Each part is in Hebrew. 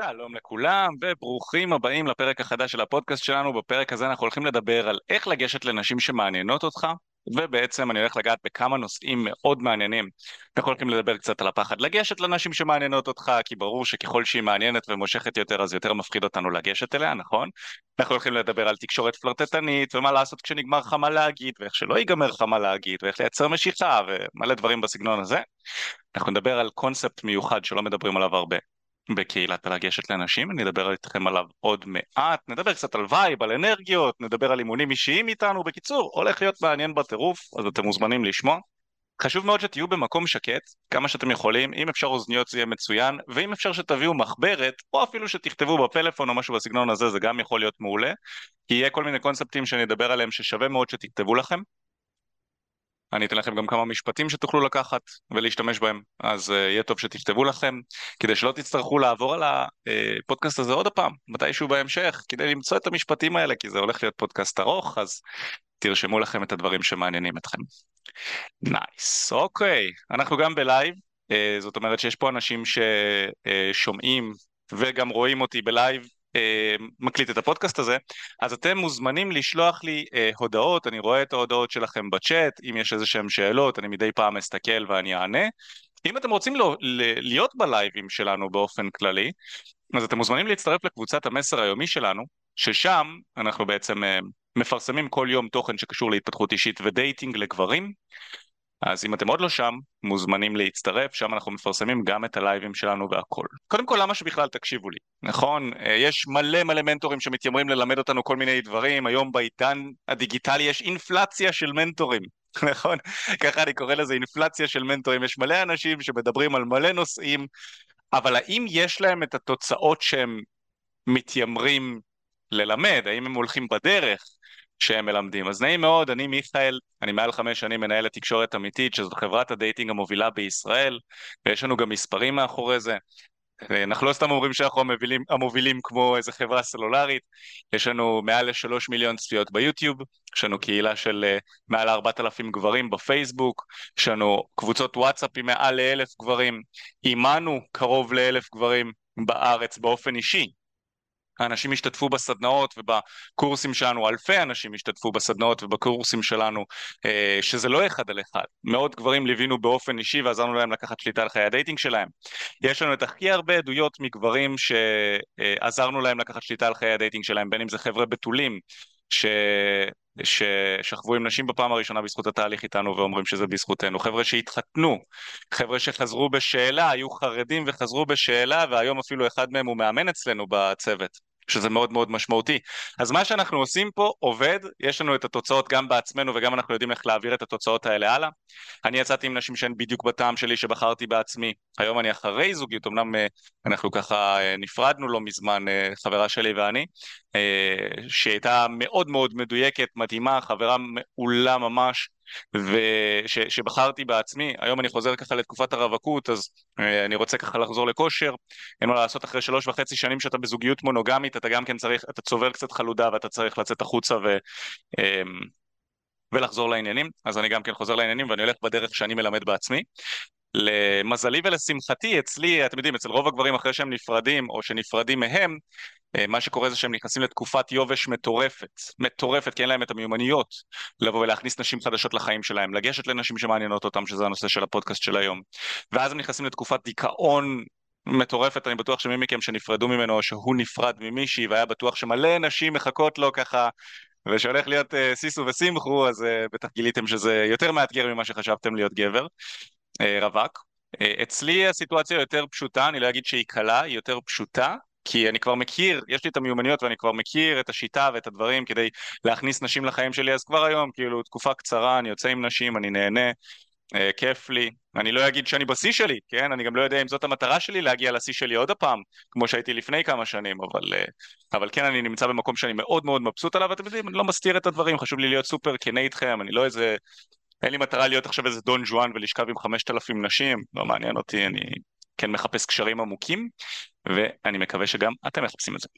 שלום לכולם וברוכים הבאים לפרק החדש של הפודקאסט שלנו. בפרק הזה אנחנו הולכים לדבר על איך לגשת לנשים שמעניינות אותך, ובעצם אני הולך לגעת בכמה נושאים מאוד מעניינים. אנחנו הולכים לדבר קצת על הפחד לגשת לנשים שמעניינות אותך, כי ברור שככל שהיא מעניינת ומושכת יותר אז יותר מפחיד אותנו לגשת אליה, נכון? אנחנו הולכים לדבר על תקשורת פלרטטנית ומה לעשות כשנגמר לך מה להגיד ואיך שלא ייגמר לך מה להגיד ואיך לייצר משיכה ומלא דברים בסגנון הזה. אנחנו נדבר על קונספט מיוחד שלא מדברים עליו הרבה. בקהילת הלגשת לאנשים, אני אדבר איתכם עליו עוד מעט, נדבר קצת על וייב, על אנרגיות, נדבר על אימונים אישיים איתנו, בקיצור, הולך להיות מעניין בטירוף, אז אתם מוזמנים לשמוע. חשוב מאוד שתהיו במקום שקט, כמה שאתם יכולים, אם אפשר אוזניות זה יהיה מצוין, ואם אפשר שתביאו מחברת, או אפילו שתכתבו בפלאפון או משהו בסגנון הזה, זה גם יכול להיות מעולה, כי יהיה כל מיני קונספטים שאני אדבר עליהם ששווה מאוד שתכתבו לכם, אני אתן לכם גם כמה משפטים שתוכלו לקחת ולהשתמש בהם, אז אה, יהיה טוב שתכתבו לכם, כדי שלא תצטרכו לעבור על הפודקאסט הזה עוד הפעם, מתישהו בהמשך, כדי למצוא את המשפטים האלה, כי זה הולך להיות פודקאסט ארוך, אז תרשמו לכם את הדברים שמעניינים אתכם. Nice, nice. אוקיי, אנחנו גם בלייב, אה, זאת אומרת שיש פה אנשים ששומעים וגם רואים אותי בלייב אה, מקליט את הפודקאסט הזה, אז אתם מוזמנים לשלוח לי אה, הודעות, אני רואה את ההודעות שלכם בצ'אט, אם יש איזה שהם שאלות, אני מדי פעם אסתכל ואני אענה. אם אתם רוצים לא, להיות בלייבים שלנו באופן כללי, אז אתם מוזמנים להצטרף לקבוצת המסר היומי שלנו, ששם אנחנו בעצם אה, מפרסמים כל יום תוכן שקשור להתפתחות אישית ו dating לגברים, אז אם אתם עוד לא שם, מוזמנים להצטרף, שם אנחנו מפרסמים גם את הלייבים שלנו והכל. קודם כל, למה שבכלל תקשיבו לי, נכון? אה, יש מלא מלא מנטורים שמתיימרים ללמד אותנו כל מיני דברים, היום בעידן הדיגיטלי יש אינפלציה של מנטורים. נכון? ככה אני קורא לזה אינפלציה של מנטורים. יש מלא אנשים שמדברים על מלא נושאים, אבל האם יש להם את התוצאות שהם מתיימרים ללמד? האם הם הולכים בדרך? שהם מלמדים. אז נעים מאוד, אני מיכאל, אני מעל חמש שנים מנהל לתקשורת אמיתית, שזאת חברת ה dating המובילה בישראל, ויש לנו גם מספרים מאחורי זה. אנחנו לא סתם אומרים שאנחנו המובילים, המובילים כמו איזה חברה סלולרית, יש לנו מעל לשלוש מיליון צפיות ביוטיוב, יש לנו קהילה של uh, מעל ארבעת אלפים גברים בפייסבוק, יש לנו קבוצות וואטסאפ עם מעל לאלף גברים, אימנו קרוב לאלף גברים בארץ באופן אישי, האנשים השתתפו בסדנאות ובקורסים שלנו, אלפי אנשים השתתפו בסדנאות ובקורסים שלנו, אה, שזה לא אחד על אחד. מאות גברים ליווינו באופן אישי ועזרנו להם לקחת שליטה על חיי הדייטינג שלהם. יש לנו את הכי הרבה עדויות מגברים שעזרנו להם לקחת שליטה על חיי הדייטינג שלהם, בין אם זה חבר'ה בתולים, ש... ששכבו עם נשים בפעם הראשונה בזכות התהליך איתנו ואומרים שזה בזכותנו, חבר'ה שהתחתנו, חבר'ה שחזרו בשאלה, היו חרדים וחזרו בשאלה והיום אפילו אחד מהם הוא מאמן אצלנו בצוות. שזה מאוד מאוד משמעותי. אז מה שאנחנו עושים פה עובד, יש לנו את התוצאות גם בעצמנו וגם אנחנו יודעים איך להעביר את התוצאות האלה הלאה. אני יצאתי עם נשים שהן בדיוק בטעם שלי שבחרתי בעצמי, היום אני אחרי זוגיות, אמנם אה, אנחנו ככה אה, נפרדנו לא מזמן, אה, חברה שלי ואני, שהייתה מאוד מאוד מדויקת, מדהימה, חברה מעולה ממש, ושבחרתי בעצמי, היום אני חוזר ככה לתקופת הרווקות, אז אה, אני רוצה ככה לחזור לכושר, אין מה לעשות אחרי שלוש וחצי שנים שאתה בזוגיות מונוגמית, אתה גם כן צריך, אתה צובר קצת חלודה ואתה צריך לצאת החוצה ו... אמ, ולחזור לעניינים, אז אני גם כן חוזר לעניינים ואני הולך בדרך שאני מלמד בעצמי. למזלי ולשמחתי, אצלי, אתם יודעים, אצל רוב הגברים אחרי שהם נפרדים או שנפרדים מהם, אה, מה שקורה זה שהם נכנסים לתקופת יובש מטורפת, מטורפת, כי אין להם את המיומנויות לבוא ולהכניס נשים חדשות לחיים שלהם, לגשת לנשים שמעניינות אותם, שזה הנושא של הפודקאסט של היום. ואז הם נכנסים לתקופת דיכאון מטורפת, אני בטוח שמי מכם שנפרדו ממנו, או שהוא נפרד ממישהי, והיה בטוח שמלא נשים מחכות לו ככה, ושהולך להיות uh, סיסו ושמחו, אז uh, בטח גיליתם שזה יותר מאתגר ממה שחשבתם להיות גבר, רווק. Uh, אצלי הסיטואציה יותר פשוטה, אני לא אגיד שהיא קלה, היא יותר פשוטה, כי אני כבר מכיר, יש לי את המיומנויות ואני כבר מכיר את השיטה ואת הדברים כדי להכניס נשים לחיים שלי, אז כבר היום, כאילו, תקופה קצרה, אני יוצא עם נשים, אני נהנה, אה, כיף לי. אני לא אגיד שאני בשיא שלי, כן? אני גם לא יודע אם זאת המטרה שלי להגיע לשיא שלי עוד הפעם, כמו שהייתי לפני כמה שנים, אבל, אה, אבל כן, אני נמצא במקום שאני מאוד מאוד מבסוט עליו, ואתם יודעים, אני לא מסתיר את הדברים, חשוב לי להיות סופר כנה איתכם, אני לא איזה... אין לי מטרה להיות עכשיו איזה דון ג'ואן ולשכב עם חמשת אלפים נשים, לא מעניין אותי, אני כן מחפש קשרים עמוקים, ואני מקווה שגם אתם מחפשים את זה.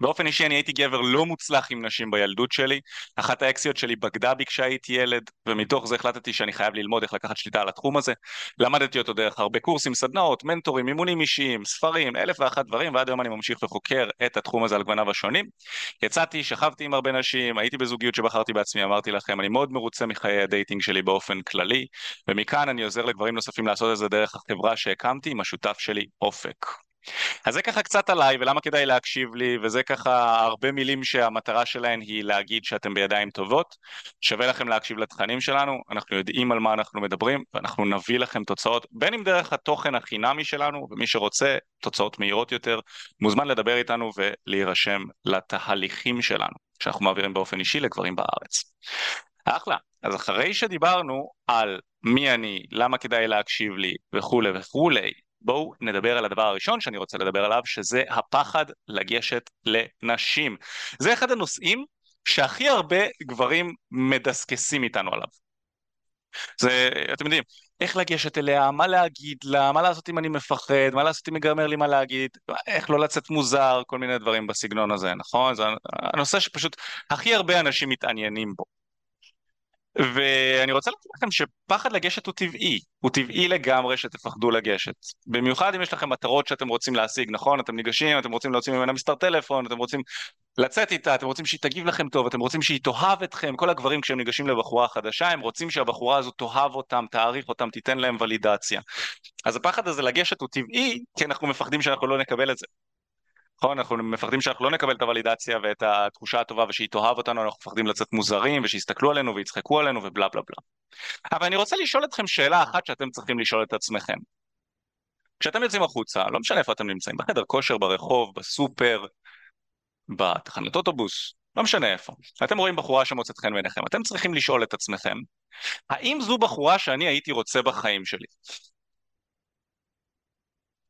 באופן אישי אני הייתי גבר לא מוצלח עם נשים בילדות שלי, אחת האקסיות שלי בגדה בי כשהייתי ילד, ומתוך זה החלטתי שאני חייב ללמוד איך לקחת שליטה על התחום הזה. למדתי אותו דרך הרבה קורסים, סדנאות, מנטורים, אימונים אישיים, ספרים, אלף ואחת דברים, ועד היום אני ממשיך וחוקר את התחום הזה על גווניו השונים. יצאתי, שכבתי עם הרבה נשים, הייתי בזוגיות שבחרתי בעצמי, אמרתי לכם, אני מאוד מרוצה מחיי הדייטינג שלי באופן כללי, ומכאן אני עוזר לגברים נוספים לעשות את זה דרך החברה שהקמתי עם השותף שלי, אופק. אז זה ככה קצת עליי ולמה כדאי להקשיב לי וזה ככה הרבה מילים שהמטרה שלהן היא להגיד שאתם בידיים טובות שווה לכם להקשיב לתכנים שלנו אנחנו יודעים על מה אנחנו מדברים ואנחנו נביא לכם תוצאות בין אם דרך התוכן החינמי שלנו ומי שרוצה תוצאות מהירות יותר מוזמן לדבר איתנו ולהירשם לתהליכים שלנו שאנחנו מעבירים באופן אישי לגברים בארץ. אחלה אז אחרי שדיברנו על מי אני, למה כדאי להקשיב לי וכולי וכולי בואו נדבר על הדבר הראשון שאני רוצה לדבר עליו, שזה הפחד לגשת לנשים. זה אחד הנושאים שהכי הרבה גברים מדסקסים איתנו עליו. זה, אתם יודעים, איך לגשת אליה, מה להגיד לה, מה לעשות אם אני מפחד, מה לעשות אם מגמר לי מה להגיד, איך לא לצאת מוזר, כל מיני דברים בסגנון הזה, נכון? זה הנושא שפשוט הכי הרבה אנשים מתעניינים בו. ואני רוצה להגיד לכם שפחד לגשת הוא טבעי, הוא טבעי לגמרי שתפחדו לגשת. במיוחד אם יש לכם מטרות שאתם רוצים להשיג, נכון? אתם ניגשים, אתם רוצים להוציא ממנה מספר טלפון, אתם רוצים לצאת איתה, אתם רוצים שהיא תגיב לכם טוב, אתם רוצים שהיא תאהב אתכם, כל הגברים כשהם ניגשים לבחורה חדשה, הם רוצים שהבחורה הזו תאהב אותם, תעריך אותם, תיתן להם ולידציה. אז הפחד הזה לגשת הוא טבעי, כי אנחנו מפחדים שאנחנו לא נקבל את זה. נכון, אנחנו מפחדים שאנחנו לא נקבל את הוולידציה ואת התחושה הטובה ושהיא תאהב אותנו, אנחנו מפחדים לצאת מוזרים ושיסתכלו עלינו ויצחקו עלינו ובלה בלה בלה. אבל אני רוצה לשאול אתכם שאלה אחת שאתם צריכים לשאול את עצמכם. כשאתם יוצאים החוצה, לא משנה איפה אתם נמצאים, בחדר כושר, ברחוב, בסופר, בתחנת אוטובוס, לא משנה איפה. אתם רואים בחורה שמוצאת חן בעיניכם, אתם צריכים לשאול את עצמכם, האם זו בחורה שאני הייתי רוצה בחיים שלי?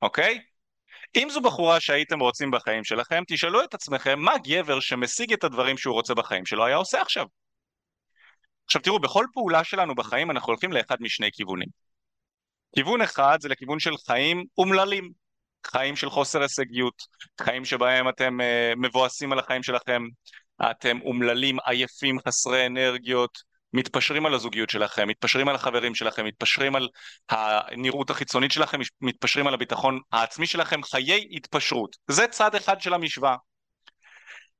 אוקיי? אם זו בחורה שהייתם רוצים בחיים שלכם, תשאלו את עצמכם מה גבר שמשיג את הדברים שהוא רוצה בחיים שלו היה עושה עכשיו. עכשיו תראו, בכל פעולה שלנו בחיים אנחנו הולכים לאחד משני כיוונים. כיוון אחד זה לכיוון של חיים אומללים, חיים של חוסר הישגיות, חיים שבהם אתם uh, מבואסים על החיים שלכם, אתם אומללים, עייפים, חסרי אנרגיות, מתפשרים על הזוגיות שלכם, מתפשרים על החברים שלכם, מתפשרים על הנראות החיצונית שלכם, מתפשרים על הביטחון העצמי שלכם, חיי התפשרות. זה צד אחד של המשוואה.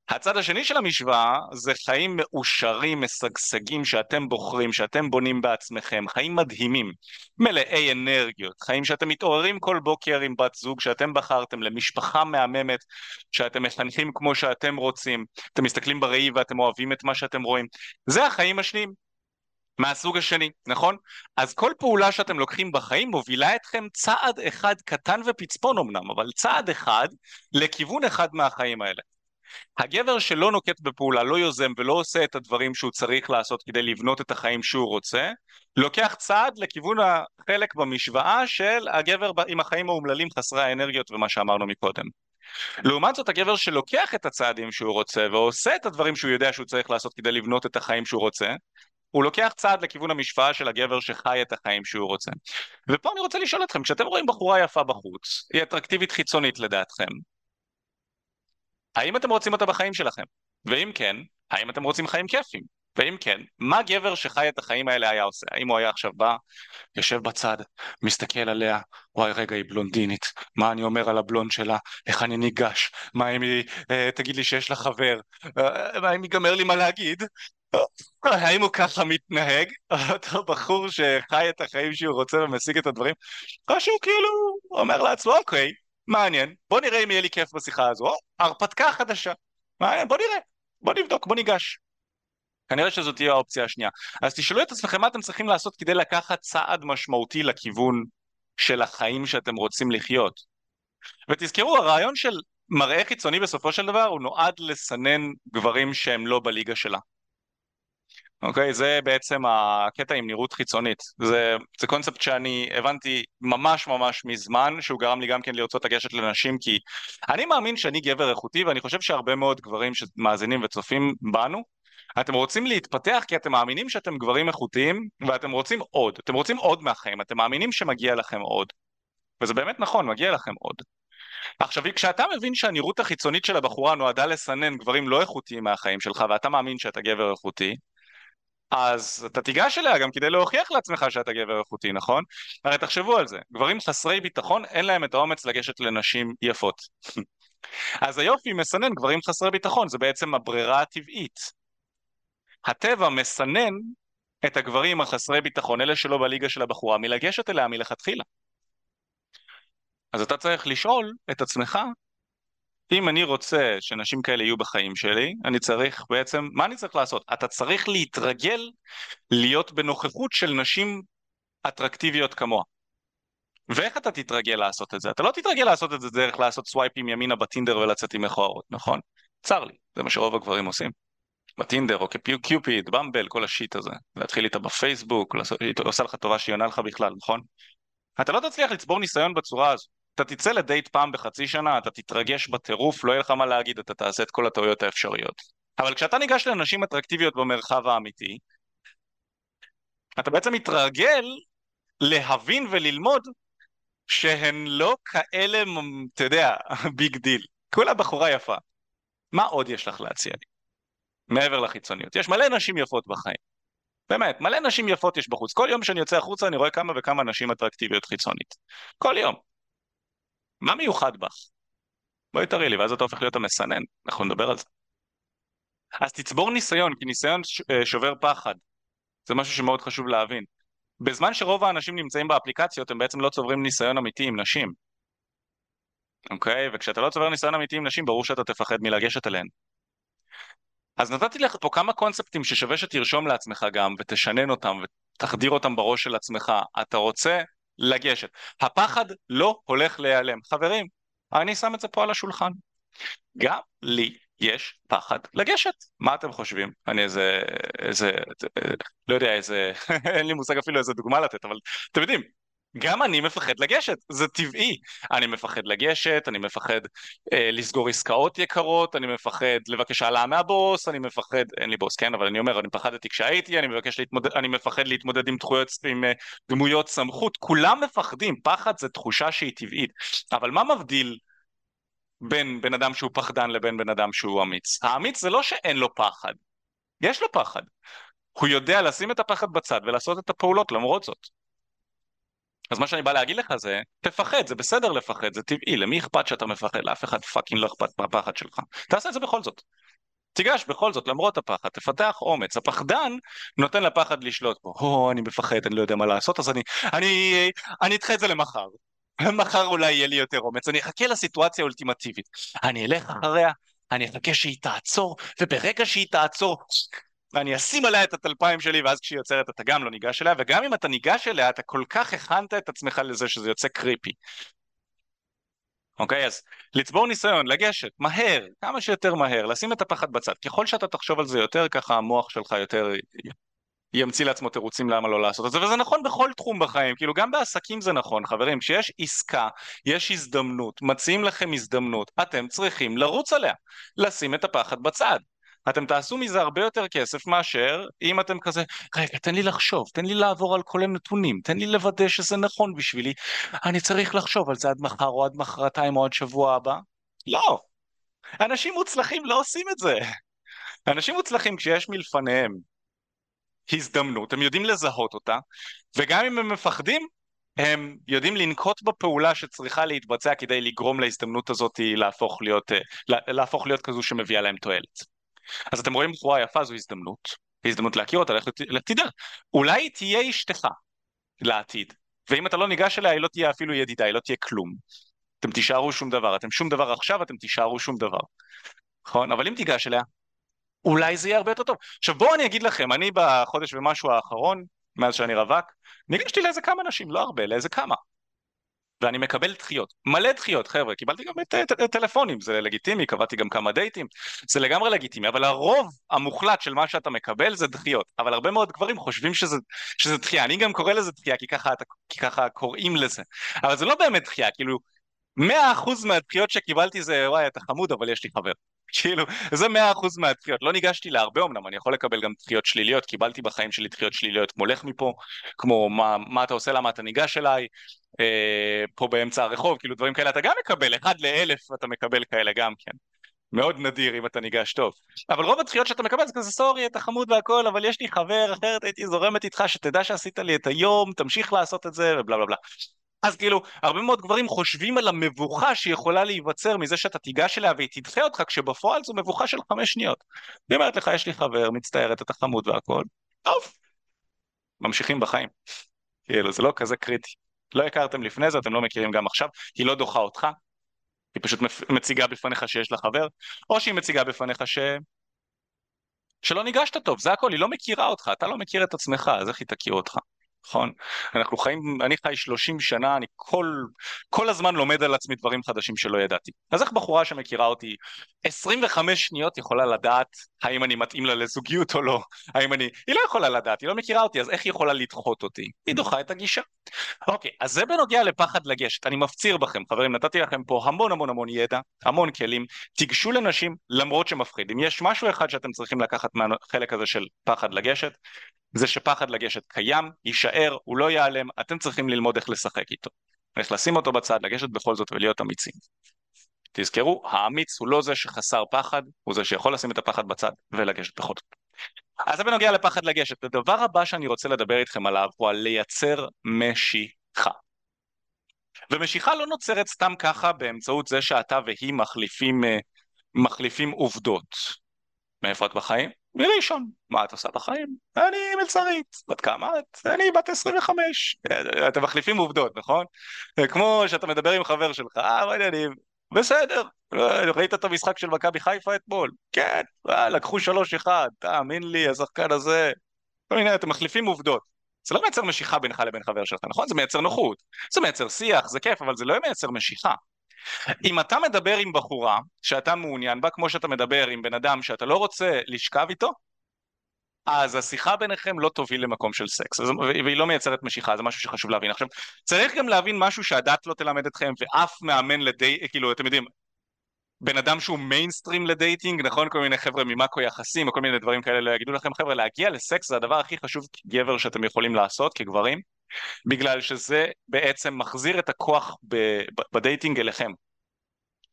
הצד השני של המשוואה זה חיים מאושרים, משגשגים, שאתם בוחרים, שאתם בונים בעצמכם, חיים מדהימים, מלאי אנרגיות, חיים שאתם מתעוררים כל בוקר עם בת זוג שאתם בחרתם, למשפחה מהממת, שאתם מחנכים כמו שאתם רוצים, אתם מסתכלים בראי ואתם אוהבים את מה שאתם רואים, זה החיים השניים. מהסוג השני, נכון? אז כל פעולה שאתם לוקחים בחיים מובילה אתכם צעד אחד קטן ופצפון אמנם, אבל צעד אחד לכיוון אחד מהחיים האלה. הגבר שלא נוקט בפעולה, לא יוזם ולא עושה את הדברים שהוא צריך לעשות כדי לבנות את החיים שהוא רוצה, לוקח צעד לכיוון החלק במשוואה של הגבר עם החיים האומללים חסרי האנרגיות ומה שאמרנו מקודם. לעומת זאת הגבר שלוקח את הצעדים שהוא רוצה ועושה את הדברים שהוא יודע שהוא צריך לעשות כדי לבנות את החיים שהוא רוצה, הוא לוקח צעד לכיוון המשוואה של הגבר שחי את החיים שהוא רוצה. ופה אני רוצה לשאול אתכם, כשאתם רואים בחורה יפה בחוץ, היא אטרקטיבית חיצונית לדעתכם, האם אתם רוצים אותה בחיים שלכם? ואם כן, האם אתם רוצים חיים כיפים? ואם כן, מה גבר שחי את החיים האלה היה עושה? האם הוא היה עכשיו בא, יושב בצד, מסתכל עליה, וואי רגע היא בלונדינית, מה אני אומר על הבלונד שלה, איך אני ניגש, מה אם היא אה, תגיד לי שיש לה חבר, אה, מה אם ייגמר לי מה להגיד, האם הוא ככה מתנהג, אותו בחור שחי את החיים שהוא רוצה ומשיג את הדברים, או שהוא כאילו אומר לעצמו אוקיי, מעניין, בוא נראה אם יהיה לי כיף בשיחה הזו, הרפתקה חדשה, מעניין, בוא נראה, בוא נבדוק, בוא ניגש. כנראה שזאת תהיה האופציה השנייה. אז תשאלו את עצמכם מה אתם צריכים לעשות כדי לקחת צעד משמעותי לכיוון של החיים שאתם רוצים לחיות. ותזכרו, הרעיון של מראה חיצוני בסופו של דבר הוא נועד לסנן גברים שהם לא בליגה שלה. אוקיי? זה בעצם הקטע עם נראות חיצונית. זה, זה קונספט שאני הבנתי ממש ממש מזמן, שהוא גרם לי גם כן לרצות לגשת לנשים, כי אני מאמין שאני גבר איכותי, ואני חושב שהרבה מאוד גברים שמאזינים וצופים בנו, אתם רוצים להתפתח כי אתם מאמינים שאתם גברים איכותיים, ואתם רוצים עוד. אתם רוצים עוד מהחיים, אתם מאמינים שמגיע לכם עוד. וזה באמת נכון, מגיע לכם עוד. עכשיו, כשאתה מבין שהנראות החיצונית של הבחורה נועדה לסנן גברים לא איכותיים מהחיים שלך, ואתה מאמין שאתה גבר איכותי, אז אתה תיגש אליה גם כדי להוכיח לעצמך שאתה גבר איכותי, נכון? הרי תחשבו על זה, גברים חסרי ביטחון אין להם את האומץ לגשת לנשים יפות. אז היופי מסנן גברים חסרי ביטחון, זה בעצם הברירה הטבעית. הטבע מסנן את הגברים החסרי ביטחון, אלה שלא בליגה של הבחורה, מלגשת אליה מלכתחילה. אז אתה צריך לשאול את עצמך, אם אני רוצה שנשים כאלה יהיו בחיים שלי, אני צריך בעצם, מה אני צריך לעשות? אתה צריך להתרגל להיות בנוכחות של נשים אטרקטיביות כמוה. ואיך אתה תתרגל לעשות את זה? אתה לא תתרגל לעשות את זה דרך לעשות סווייפים ימינה בטינדר ולצאת עם מכוערות, נכון? צר לי, זה מה שרוב הגברים עושים. בטינדר או כקיופיד, במבל, כל ה shit הזה. להתחיל איתה בפייסבוק, היא עושה לך טובה שהיא עונה לך בכלל, נכון? אתה לא תצליח לצבור ניסיון בצורה הזו. אתה תצא לדייט פעם בחצי שנה, אתה תתרגש בטירוף, לא יהיה לך מה להגיד, אתה תעשה את כל הטעויות האפשריות. אבל כשאתה ניגש לנשים אטרקטיביות במרחב האמיתי, אתה בעצם מתרגל להבין וללמוד שהן לא כאלה, אתה יודע, big deal. כולה בחורה יפה. מה עוד יש לך להציע לי? מעבר לחיצוניות. יש מלא נשים יפות בחיים. באמת, מלא נשים יפות יש בחוץ. כל יום שאני יוצא החוצה אני רואה כמה וכמה נשים אטרקטיביות חיצונית. כל יום. מה מיוחד בך? בואי תראי לי, ואז אתה הופך להיות המסנן, אנחנו נדבר על זה. אז תצבור ניסיון, כי ניסיון אה, שובר פחד. זה משהו שמאוד חשוב להבין. בזמן שרוב האנשים נמצאים באפליקציות, הם בעצם לא צוברים ניסיון אמיתי עם נשים. אוקיי? וכשאתה לא צובר ניסיון אמיתי עם נשים, ברור שאתה תפחד מלגשת אליהן. אז נתתי לך פה כמה קונספטים ששווה שתרשום לעצמך גם, ותשנן אותם, ותחדיר אותם בראש של עצמך. אתה רוצה לגשת. הפחד לא הולך להיעלם. חברים, אני שם את זה פה על השולחן. גם לי יש פחד לגשת. מה אתם חושבים? אני איזה, איזה, לא יודע, איזה, אין לי מושג אפילו איזה דוגמה לתת, אבל אתם יודעים, גם אני מפחד לגשת, זה טבעי. אני מפחד לגשת, אני מפחד אה, לסגור עסקאות יקרות, אני מפחד לבקש העלאה מהבוס, אני מפחד, אין לי בוס, כן, אבל אני אומר, אני פחדתי כשהייתי, אני, להתמודד, אני מפחד להתמודד עם דמויות, עם אה, דמויות סמכות, כולם מפחדים, פחד זה תחושה שהיא טבעית. אבל מה מבדיל בין בן אדם שהוא פחדן לבין בן אדם שהוא אמיץ? האמיץ זה לא שאין לו פחד, יש לו פחד. הוא יודע לשים את הפחד בצד ולעשות את הפעולות למרות זאת. אז מה שאני בא להגיד לך זה, תפחד, זה בסדר לפחד, זה טבעי, למי אכפת שאתה מפחד? לאף אחד fucking לא אכפת מהפחד שלך. תעשה את זה בכל זאת. תיגש בכל זאת, למרות הפחד, תפתח אומץ. הפחדן נותן לפחד לשלוט בו. או, אני מפחד, אני לא יודע מה לעשות, אז אני, אני, אני אדחה את זה למחר. מחר אולי יהיה לי יותר אומץ, אני אחכה לסיטואציה האולטימטיבית. אני אלך אחריה, אני אחכה שהיא תעצור, וברגע שהיא תעצור, ואני אשים עליה את הטלפיים שלי ואז כשהיא יוצרת אתה גם לא ניגש אליה וגם אם אתה ניגש אליה אתה כל כך הכנת את עצמך לזה שזה יוצא קריפי. אוקיי אז לצבור ניסיון, לגשת, מהר, כמה שיותר מהר, לשים את הפחד בצד. ככל שאתה תחשוב על זה יותר ככה המוח שלך יותר ימציא לעצמו תירוצים למה לא לעשות את זה. וזה נכון בכל תחום בחיים כאילו גם בעסקים זה נכון. חברים כשיש עסקה יש הזדמנות מציעים לכם הזדמנות אתם צריכים לרוץ עליה לשים את הפחד בצד אתם תעשו מזה הרבה יותר כסף מאשר אם אתם כזה, רגע, תן לי לחשוב, תן לי לעבור על כל הנתונים, תן לי לוודא שזה נכון בשבילי, אני צריך לחשוב על זה עד מחר או עד מחרתיים או עד שבוע הבא. לא. אנשים מוצלחים לא עושים את זה. אנשים מוצלחים כשיש מלפניהם הזדמנות, הם יודעים לזהות אותה, וגם אם הם מפחדים, הם יודעים לנקוט בפעולה שצריכה להתבצע כדי לגרום להזדמנות הזאת להפוך להיות, אה, להפוך להיות כזו שמביאה להם תועלת. אז אתם רואים בחורה יפה זו הזדמנות, הזדמנות להכיר אותה, לך תדע, אולי תהיה אשתך לעתיד, ואם אתה לא ניגש אליה היא לא תהיה אפילו ידידה, היא לא תהיה כלום. אתם תישארו שום דבר, אתם שום דבר עכשיו, אתם תישארו שום דבר. נכון? אבל אם תיגש אליה, אולי זה יהיה הרבה יותר טוב. עכשיו בואו אני אגיד לכם, אני בחודש ומשהו האחרון, מאז שאני רווק, ניגשתי לאיזה כמה נשים, לא הרבה, לאיזה כמה. ואני מקבל דחיות, מלא דחיות חבר'ה, קיבלתי גם את, את, את טלפונים, זה לגיטימי, קבעתי גם כמה דייטים, זה לגמרי לגיטימי, אבל הרוב המוחלט של מה שאתה מקבל זה דחיות, אבל הרבה מאוד גברים חושבים שזה, שזה דחייה, אני גם קורא לזה דחייה כי ככה, כי ככה קוראים לזה, אבל זה לא באמת דחייה, כאילו 100% מהדחיות שקיבלתי זה וואי אתה חמוד אבל יש לי חבר, כאילו, זה מאה אחוז מהדחיות. לא ניגשתי להרבה אמנם, אני יכול לקבל גם דחיות שליליות, קיבלתי בחיים שלי דחיות שליליות כמו לך מפה, כמו מה, מה אתה עושה, למה אתה ניגש אליי, אה, פה באמצע הרחוב, כאילו דברים כאלה אתה גם מקבל, אחד לאלף אתה מקבל כאלה גם כן. מאוד נדיר אם אתה ניגש טוב. אבל רוב הדחיות שאתה מקבל זה כזה סורי, אתה חמוד והכל, אבל יש לי חבר, אחרת הייתי זורמת איתך, שתדע שעשית לי את היום, תמשיך לעשות את זה, ובלה בלה בלה. אז כאילו, הרבה מאוד גברים חושבים על המבוכה שיכולה להיווצר מזה שאתה תיגש אליה והיא תדחה אותך, כשבפועל זו מבוכה של חמש שניות. היא אומרת לך, יש לי חבר, מצטערת, אתה חמוד והכל, טוב, ממשיכים בחיים. כאילו, זה לא כזה קריטי. לא הכרתם לפני זה, אתם לא מכירים גם עכשיו, היא לא דוחה אותך, היא פשוט מציגה בפניך שיש לה חבר, או שהיא מציגה בפניך ש... שלא ניגשת טוב, זה הכל, היא לא מכירה אותך, אתה לא מכיר את עצמך, אז איך היא תכיר אותך? נכון? אנחנו חיים, אני חי 30 שנה, אני כל, כל הזמן לומד על עצמי דברים חדשים שלא ידעתי. אז איך בחורה שמכירה אותי 25 שניות יכולה לדעת האם אני מתאים לה לזוגיות או לא? האם אני... היא לא יכולה לדעת, היא לא מכירה אותי, אז איך היא יכולה לדחות אותי? היא דוחה את הגישה. אוקיי, אז זה בנוגע לפחד לגשת. אני מפציר בכם, חברים, נתתי לכם פה המון המון המון ידע, המון כלים. תיגשו לנשים למרות שמפחיד. אם יש משהו אחד שאתם צריכים לקחת מהחלק הזה של פחד לגשת, זה שפחד לגשת קיים, יישאר, הוא לא ייעלם, אתם צריכים ללמוד איך לשחק איתו. איך לשים אותו בצד, לגשת בכל זאת ולהיות אמיצים. תזכרו, האמיץ הוא לא זה שחסר פחד, הוא זה שיכול לשים את הפחד בצד ולגשת בכל זאת. אז זה בנוגע לפחד לגשת. הדבר הבא שאני רוצה לדבר איתכם עליו הוא על לייצר משיכה. ומשיכה לא נוצרת סתם ככה באמצעות זה שאתה והיא מחליפים, אה, מחליפים עובדות. מאיפה את בחיים? מראשון. מה את עושה בחיים? אני מלצרית. בת כמה את? אני בת 25. אתם מחליפים עובדות, נכון? כמו שאתה מדבר עם חבר שלך, אה, מה העניינים? בסדר. ראית את המשחק של מכבי חיפה אתמול? כן. אה, לקחו שלוש אחד, תאמין לי, השחקן הזה. הנה, אתם מחליפים עובדות. זה לא מייצר משיכה בינך לבין חבר שלך, נכון? זה מייצר נוחות. זה מייצר שיח, זה כיף, אבל זה לא מייצר משיכה. אם אתה מדבר עם בחורה שאתה מעוניין בה, כמו שאתה מדבר עם בן אדם שאתה לא רוצה לשכב איתו, אז השיחה ביניכם לא תוביל למקום של סקס, והיא לא מייצרת משיכה, זה משהו שחשוב להבין. עכשיו, צריך גם להבין משהו שהדייט לא תלמד אתכם, ואף מאמן לדי... כאילו, אתם יודעים, בן אדם שהוא מיינסטרים לדייטינג, נכון? כל מיני חבר'ה ממאקו יחסים, או כל מיני דברים כאלה לא יגידו לכם, חבר'ה, להגיע לסקס זה הדבר הכי חשוב כגבר שאתם יכולים לעשות, כגברים, בגלל שזה בעצם מחזיר את הכוח בדייטינג אליכם.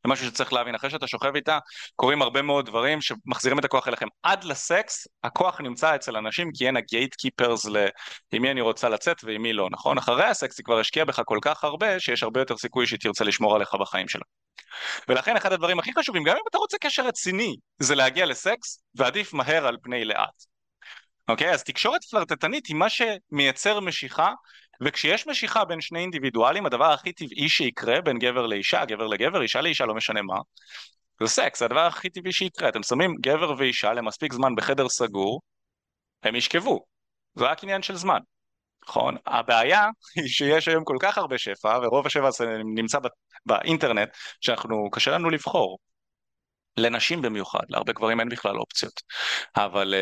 זה משהו שצריך להבין, אחרי שאתה שוכב איתה, קורים הרבה מאוד דברים שמחזירים את הכוח אליכם. עד לסקס, הכוח נמצא אצל אנשים כי הן הגייט קיפרס ל... עם מי אני רוצה לצאת ועם מי לא, נכון? אחרי הסקס היא כבר השקיעה בך כל כך הרבה, שיש הרבה יותר סיכוי שהיא תרצה לשמור עליך בחיים שלה. ולכן אחד הדברים הכי חשובים, גם אם אתה רוצה קשר רציני, זה להגיע לסקס, ועדיף מהר על פני לאט. אוקיי? אז תקשורת פלרטטנית היא מה שמייצר משיכה וכשיש משיכה בין שני אינדיבידואלים, הדבר הכי טבעי שיקרה בין גבר לאישה, גבר לגבר, אישה לאישה, לא משנה מה, זה סקס, זה הדבר הכי טבעי שיקרה. אתם שמים גבר ואישה למספיק זמן בחדר סגור, הם ישכבו. זה רק עניין של זמן. נכון? הבעיה היא שיש היום כל כך הרבה שפע, ורוב השפע הזה נמצא באינטרנט, שאנחנו, קשה לנו לבחור. לנשים במיוחד, להרבה גברים אין בכלל אופציות. אבל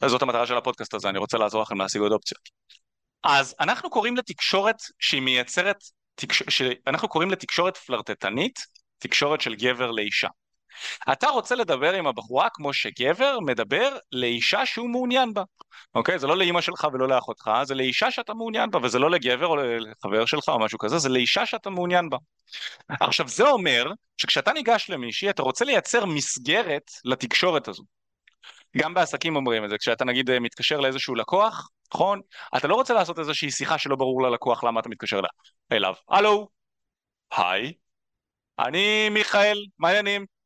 uh, זאת המטרה של הפודקאסט הזה, אני רוצה לעזור לכם להשיג עוד אופציות. אז אנחנו קוראים לתקשורת שהיא מייצרת, תקש... אנחנו קוראים לתקשורת פלרטטנית, תקשורת של גבר לאישה. אתה רוצה לדבר עם הבחורה כמו שגבר מדבר לאישה שהוא מעוניין בה, אוקיי? זה לא לאימא שלך ולא לאחותך, זה לאישה שאתה מעוניין בה, וזה לא לגבר או לחבר שלך או משהו כזה, זה לאישה שאתה מעוניין בה. עכשיו זה אומר שכשאתה ניגש למישהי אתה רוצה לייצר מסגרת לתקשורת הזו. גם בעסקים אומרים את זה, כשאתה נגיד אה, מתקשר לאיזשהו לקוח, נכון? אתה לא רוצה לעשות איזושהי שיחה שלא ברור ללקוח למה אתה מתקשר אליו. הלו, היי, אני מיכאל, מה העניינים?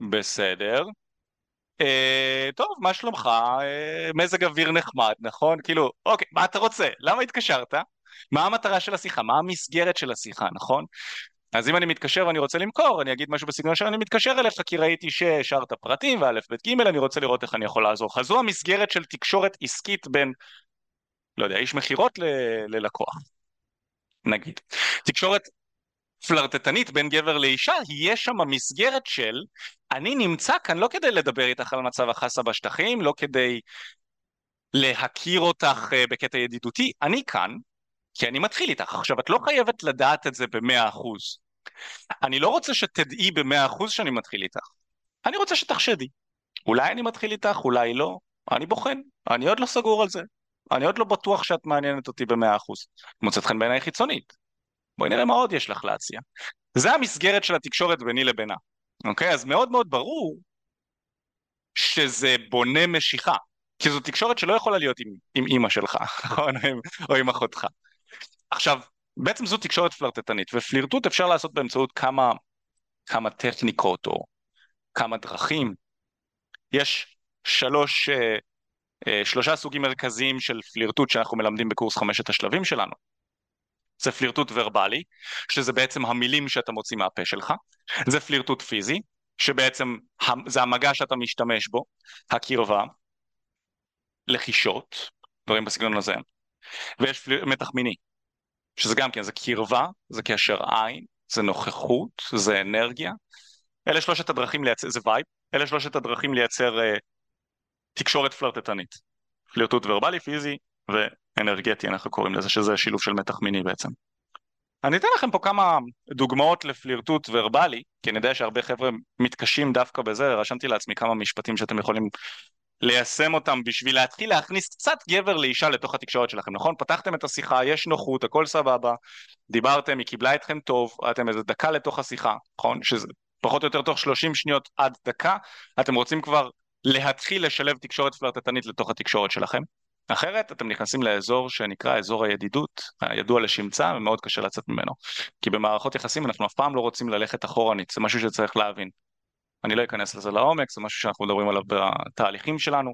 בסדר. אה, טוב, מה שלומך? אה, מזג אוויר נחמד, נכון? כאילו, אוקיי, מה אתה רוצה? למה התקשרת? מה המטרה של השיחה? מה המסגרת של השיחה, נכון? אז אם אני מתקשר ואני רוצה למכור, אני אגיד משהו בסגנון שאני מתקשר אליך כי ראיתי שהשארת פרטים וא' ב' ג', אני רוצה לראות איך אני יכול לעזור לך. זו המסגרת של תקשורת עסקית בין, לא יודע, איש מכירות ללקוח, נגיד. תקשורת פלרטטנית בין גבר לאישה, יהיה שם מסגרת של אני נמצא כאן לא כדי לדבר איתך על מצב החסה בשטחים, לא כדי להכיר אותך אה, בקטע ידידותי, אני כאן כי אני מתחיל איתך. עכשיו, את לא חייבת לדעת את זה במאה אחוז. אני לא רוצה שתדעי במאה אחוז שאני מתחיל איתך. אני רוצה שתחשדי. אולי אני מתחיל איתך, אולי לא, אני בוחן, אני עוד לא סגור על זה. אני עוד לא בטוח שאת מעניינת אותי במאה אחוז. מוצאת חן בעיניי חיצונית. בואי נראה מה עוד יש לך להציע. זה המסגרת של התקשורת ביני לבינה. אוקיי? אז מאוד מאוד ברור שזה בונה משיכה. כי זו תקשורת שלא יכולה להיות עם, עם אימא שלך, נכון? או עם אחותך. עכשיו, בעצם זו תקשורת פלרטטנית, ופלירטוט אפשר לעשות באמצעות כמה, כמה טכניקות או כמה דרכים. יש שלוש, אה, אה, שלושה סוגים מרכזיים של פלירטוט שאנחנו מלמדים בקורס חמשת השלבים שלנו. זה פלירטוט ורבלי, שזה בעצם המילים שאתה מוציא מהפה שלך, זה פלירטוט פיזי, שבעצם זה המגע שאתה משתמש בו, הקרבה, לחישות, דברים בסגנון הזה, ויש פליר... מתח מיני, שזה גם כן, זה קרבה, זה קשר עין, זה נוכחות, זה אנרגיה, אלה שלושת הדרכים לייצר, זה vibe, אלה שלושת הדרכים לייצר אה, תקשורת פלרטטנית, פלירטוט ורבלי, פיזי ואנרגטי, אנחנו קוראים לזה, שזה שילוב של מתח מיני בעצם. אני אתן לכם פה כמה דוגמאות לפלירטוט ורבלי, כי אני יודע שהרבה חבר'ה מתקשים דווקא בזה, רשמתי לעצמי כמה משפטים שאתם יכולים ליישם אותם בשביל להתחיל להכניס קצת גבר לאישה לתוך התקשורת שלכם, נכון? פתחתם את השיחה, יש נוחות, הכל סבבה, דיברתם, היא קיבלה אתכם טוב, אתם איזה דקה לתוך השיחה, נכון? שזה פחות או יותר תוך 30 שניות עד דקה, אתם רוצים כבר להתחיל לשלב תקשורת פלרטטנית לתוך התקשורת שלכם. אחרת אתם נכנסים לאזור שנקרא אזור הידידות, הידוע לשמצה, ומאוד קשה לצאת ממנו. כי במערכות יחסים אנחנו אף פעם לא רוצים ללכת אחורנית, זה משהו שצריך להבין. אני לא אכנס לזה לעומק, זה משהו שאנחנו מדברים עליו בתהליכים שלנו.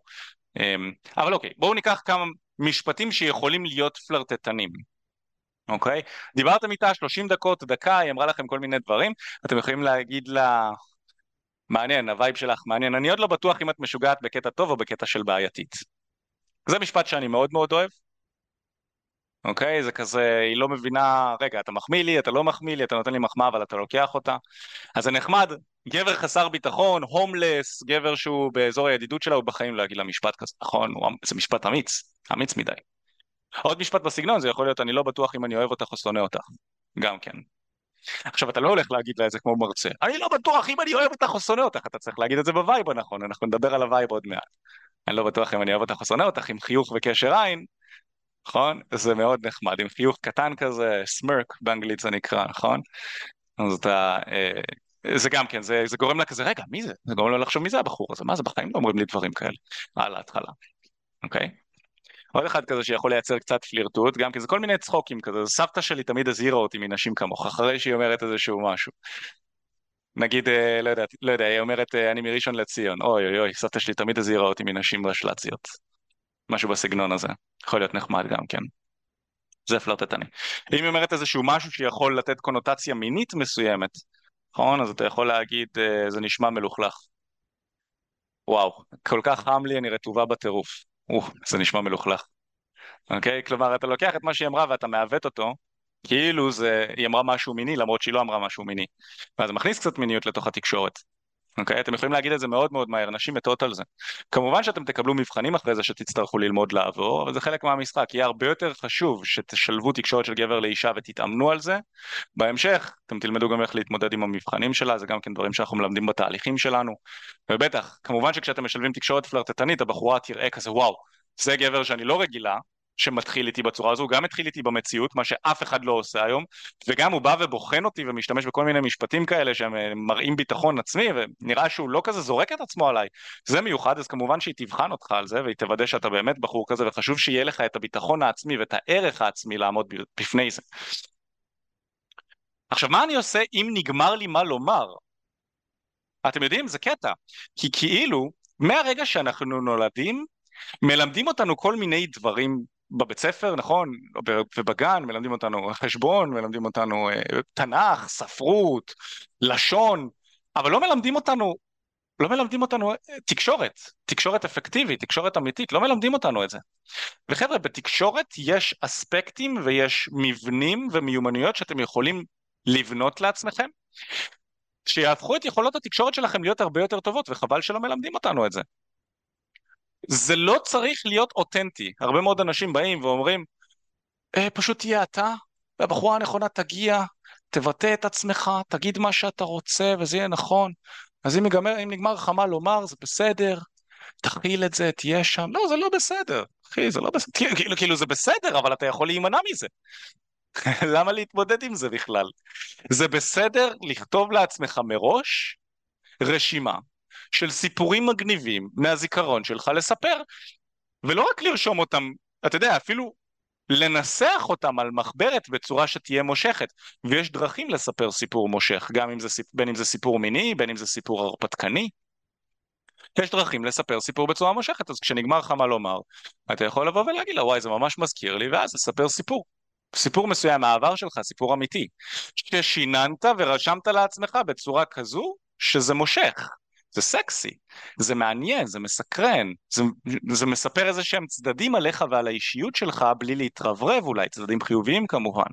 אמ, אבל אוקיי, בואו ניקח כמה משפטים שיכולים להיות פלרטטנים. אוקיי? דיברתם איתה 30 דקות, דקה, היא אמרה לכם כל מיני דברים, אתם יכולים להגיד לה, מעניין, ה vibe שלך מעניין, אני עוד לא בטוח אם את משוגעת בקטע טוב או בקטע של בעייתית. זה משפט שאני מאוד מאוד אוהב, אוקיי? זה כזה, היא לא מבינה, רגע, אתה מחמיא לי, אתה לא מחמיא לי, אתה נותן לי מחמאה אבל אתה לוקח אותה. אז זה נחמד, גבר חסר ביטחון, הומלס, גבר שהוא באזור הידידות שלה, הוא בחיים לא יגיד לה משפט כזה, נכון? זה משפט אמיץ, אמיץ מדי. עוד משפט בסגנון, זה יכול להיות, אני לא בטוח אם אני אוהב אותך או שונא אותך. גם כן. עכשיו אתה לא הולך להגיד לה את זה כמו מרצה, אני לא בטוח אם אני אוהב אותך או שונא אותך, אתה צריך להגיד את זה ב vibe הנכון, אנחנו נדבר על ה vibe עוד מעט. אני לא בטוח אם אני אוהב אותך או שונא אותך, עם חיוך וקשר עין, נכון? זה מאוד נחמד, עם חיוך קטן כזה, smirk באנגלית זה נקרא, נכון? אז אתה, אה, זה גם כן, זה, זה גורם לה כזה, רגע, מי זה? זה גורם לה לחשוב מי זה הבחור הזה, מה זה בחיים לא אומרים לי דברים כאלה, על ההתחלה, אוקיי? עוד אחד כזה שיכול לייצר קצת פלירטוט, גם כי זה כל מיני צחוקים כזה, סבתא שלי תמיד הזהירה אותי מנשים כמוך, אחרי שהיא אומרת איזשהו משהו. נגיד, אה, לא יודע, לא יודע, היא אומרת, אה, אני מראשון לציון, אוי אוי אוי, סבתא שלי תמיד הזהירה אותי מנשים רשל"ציות. משהו בסגנון הזה, יכול להיות נחמד גם כן. זה פלרטטני. אם היא אומרת איזשהו משהו שיכול לתת קונוטציה מינית מסוימת, נכון? אז אתה יכול להגיד, אה, זה נשמע מלוכלך. וואו, כל כך חם לי, אני רטובה בטירוף. או, זה נשמע מלוכלך. אוקיי? כלומר, אתה לוקח את מה שהיא אמרה ואתה מעוות אותו, כאילו זה, היא אמרה משהו מיני למרות שהיא לא אמרה משהו מיני. ואז זה מכניס קצת מיניות לתוך התקשורת. אוקיי? אתם יכולים להגיד את זה מאוד מאוד מהר, נשים מתות על זה. כמובן שאתם תקבלו מבחנים אחרי זה שתצטרכו ללמוד לעבור, אבל זה חלק מהמשחק. יהיה הרבה יותר חשוב שתשלבו תקשורת של גבר לאישה ותתאמנו על זה. בהמשך, אתם תלמדו גם איך להתמודד עם המבחנים שלה, זה גם כן דברים שאנחנו מלמדים בתהליכים שלנו. ובטח, כמובן שכשאתם משלבים תקשורת פלרטטנית, הבחורה תראה כזה וואו, זה גבר שאני לא רגילה, שמתחיל איתי בצורה הזו, הוא גם התחיל איתי במציאות, מה שאף אחד לא עושה היום, וגם הוא בא ובוחן אותי ומשתמש בכל מיני משפטים כאלה שהם אה, מראים ביטחון עצמי, ונראה שהוא לא כזה זורק את עצמו עליי. זה מיוחד, אז כמובן שהיא תבחן אותך על זה, והיא תוודא שאתה באמת בחור כזה, וחשוב שיהיה לך את הביטחון העצמי ואת הערך העצמי לעמוד בפני זה. עכשיו, מה אני עושה אם נגמר לי מה לומר? אתם יודעים, זה קטע. כי כאילו, מהרגע שאנחנו נולדים, מלמדים אותנו כל מיני דברים בבית ספר, נכון, ובגן מלמדים אותנו חשבון, מלמדים אותנו אה, תנ"ך, ספרות, לשון, אבל לא מלמדים אותנו, לא מלמדים אותנו אה, תקשורת, תקשורת אפקטיבית, תקשורת אמיתית, לא מלמדים אותנו את זה. וחבר'ה, בתקשורת יש אספקטים ויש מבנים ומיומנויות שאתם יכולים לבנות לעצמכם, שיהפכו את יכולות התקשורת שלכם להיות הרבה יותר טובות, וחבל שלא מלמדים אותנו את זה. זה לא צריך להיות אותנטי. הרבה מאוד אנשים באים ואומרים, אה, פשוט תהיה אתה, והבחורה הנכונה תגיע, תבטא את עצמך, תגיד מה שאתה רוצה וזה יהיה נכון. אז אם, יגמר, אם נגמר לך מה לומר, זה בסדר, תכיל את זה, תהיה שם. לא, זה לא בסדר. אחי, זה לא בסדר. כאילו, כאילו זה בסדר, אבל אתה יכול להימנע מזה. למה להתמודד עם זה בכלל? זה בסדר לכתוב לעצמך מראש רשימה של סיפורים מגניבים מהזיכרון שלך לספר, ולא רק לרשום אותם, אתה יודע, אפילו לנסח אותם על מחברת בצורה שתהיה מושכת. ויש דרכים לספר סיפור מושך, גם אם זה, בין אם זה סיפור מיני, בין אם זה סיפור הרפתקני. יש דרכים לספר סיפור בצורה מושכת, אז כשנגמר לך מה לומר, אתה יכול לבוא ולהגיד לה, וואי, זה ממש מזכיר לי, ואז לספר סיפור. סיפור מסוים מהעבר שלך, סיפור אמיתי, ששיננת ורשמת לעצמך בצורה כזו שזה מושך. זה סקסי, זה מעניין, זה מסקרן, זה, זה מספר איזה שהם צדדים עליך ועל האישיות שלך בלי להתרברב אולי, צדדים חיוביים כמובן.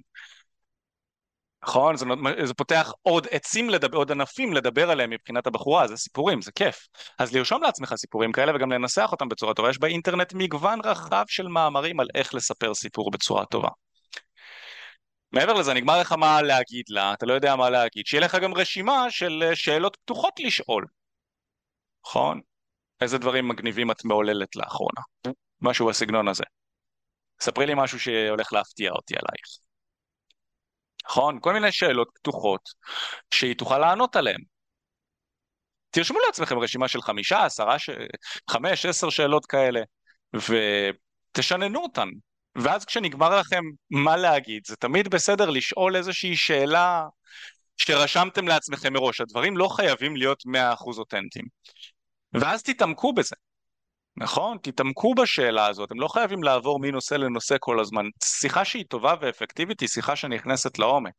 נכון? זה, זה פותח עוד עצים, לדבר, עוד ענפים לדבר עליהם מבחינת הבחורה, זה סיפורים, זה כיף. אז לרשום לעצמך סיפורים כאלה וגם לנסח אותם בצורה טובה. יש באינטרנט מגוון רחב של מאמרים על איך לספר סיפור בצורה טובה. מעבר לזה, נגמר לך מה להגיד לה, אתה לא יודע מה להגיד, שיהיה לך גם רשימה של אה, שאלות פתוחות לשאול. נכון? איזה דברים מגניבים את מעוללת לאחרונה? משהו בסגנון הזה. ספרי לי משהו שהולך להפתיע אותי עלייך. נכון? כל מיני שאלות פתוחות שהיא תוכל לענות עליהן. תרשמו לעצמכם רשימה של חמישה, עשרה, ש... חמש, עשר שאלות כאלה, ותשננו אותן. ואז כשנגמר לכם מה להגיד, זה תמיד בסדר לשאול איזושהי שאלה שרשמתם לעצמכם מראש. הדברים לא חייבים להיות 100% אותנטיים. ואז תתעמקו בזה, נכון? תתעמקו בשאלה הזאת, אתם לא חייבים לעבור מנושא לנושא כל הזמן. שיחה שהיא טובה ואפקטיבית היא שיחה שנכנסת לעומק.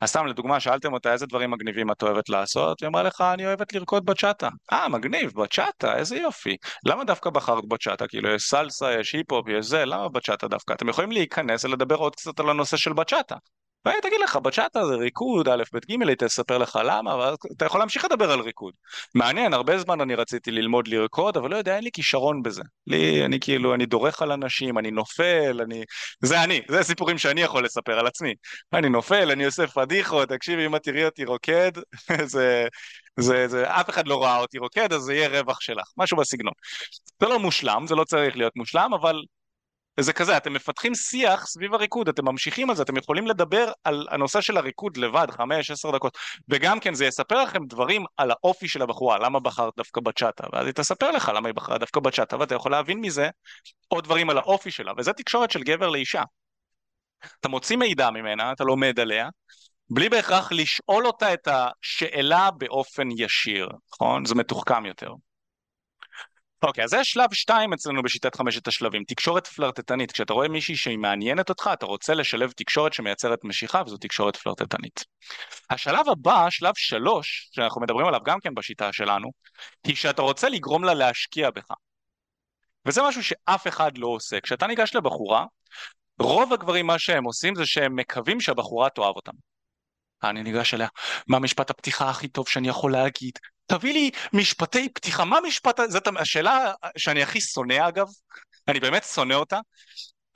אז סתם לדוגמה, שאלתם אותה איזה דברים מגניבים את אוהבת לעשות, היא אמרה לך, אני אוהבת לרקוד בצ'אטה. אה, מגניב, בצ'אטה, איזה יופי. למה דווקא בחרת בצ'אטה? כאילו, יש סלסה, יש היפ-הופ, יש זה, למה בצ'אטה דווקא? אתם יכולים להיכנס ולדבר עוד קצת על הנושא של בצ'אטה. והיא תגיד לך, בצ'אטה זה ריקוד, א', ב', ג', היא תספר לך למה, ואז אתה יכול להמשיך לדבר על ריקוד. מעניין, הרבה זמן אני רציתי ללמוד לרקוד, אבל לא יודע, אין לי כישרון בזה. לי, אני כאילו, אני דורך על אנשים, אני נופל, אני... זה אני, זה סיפורים שאני יכול לספר על עצמי. אני נופל, אני עושה פדיחות, תקשיבי, אם את תראי אותי רוקד, זה... זה, זה, אף אחד לא ראה אותי רוקד, אז זה יהיה רווח שלך, משהו בסגנון. זה לא מושלם, זה לא צריך להיות מושלם, אבל זה כזה, אתם מפתחים שיח סביב הריקוד, אתם ממשיכים על זה, אתם יכולים לדבר על הנושא של הריקוד לבד, חמש, עשר דקות, וגם כן זה יספר לכם דברים על האופי של הבחורה, למה בחרת דווקא בצ'אטה, ואז היא תספר לך למה היא בחרה דווקא בצ'אטה, ואתה יכול להבין מזה עוד דברים על האופי שלה, וזה תקשורת של גבר לאישה. אתה מוציא מידע ממנה, אתה לומד עליה, בלי בהכרח לשאול אותה את השאלה באופן ישיר, נכון? זה מתוחכם יותר. אוקיי, אז זה שלב שתיים אצלנו בשיטת חמשת השלבים, תקשורת פלרטטנית. כשאתה רואה מישהי שהיא מעניינת אותך, אתה רוצה לשלב תקשורת שמייצרת משיכה, וזו תקשורת פלרטטנית. השלב הבא, שלב שלוש, שאנחנו מדברים עליו גם כן בשיטה שלנו, היא שאתה רוצה לגרום לה להשקיע בך. וזה משהו שאף אחד לא עושה. כשאתה ניגש לבחורה, רוב הגברים מה שהם עושים זה שהם מקווים שהבחורה תאהב אותם. אני ניגש אליה, מה משפט הפתיחה הכי טוב שאני יכול להגיד? תביא לי משפטי פתיחה, מה משפט, זאת השאלה שאני הכי שונא אגב, אני באמת שונא אותה,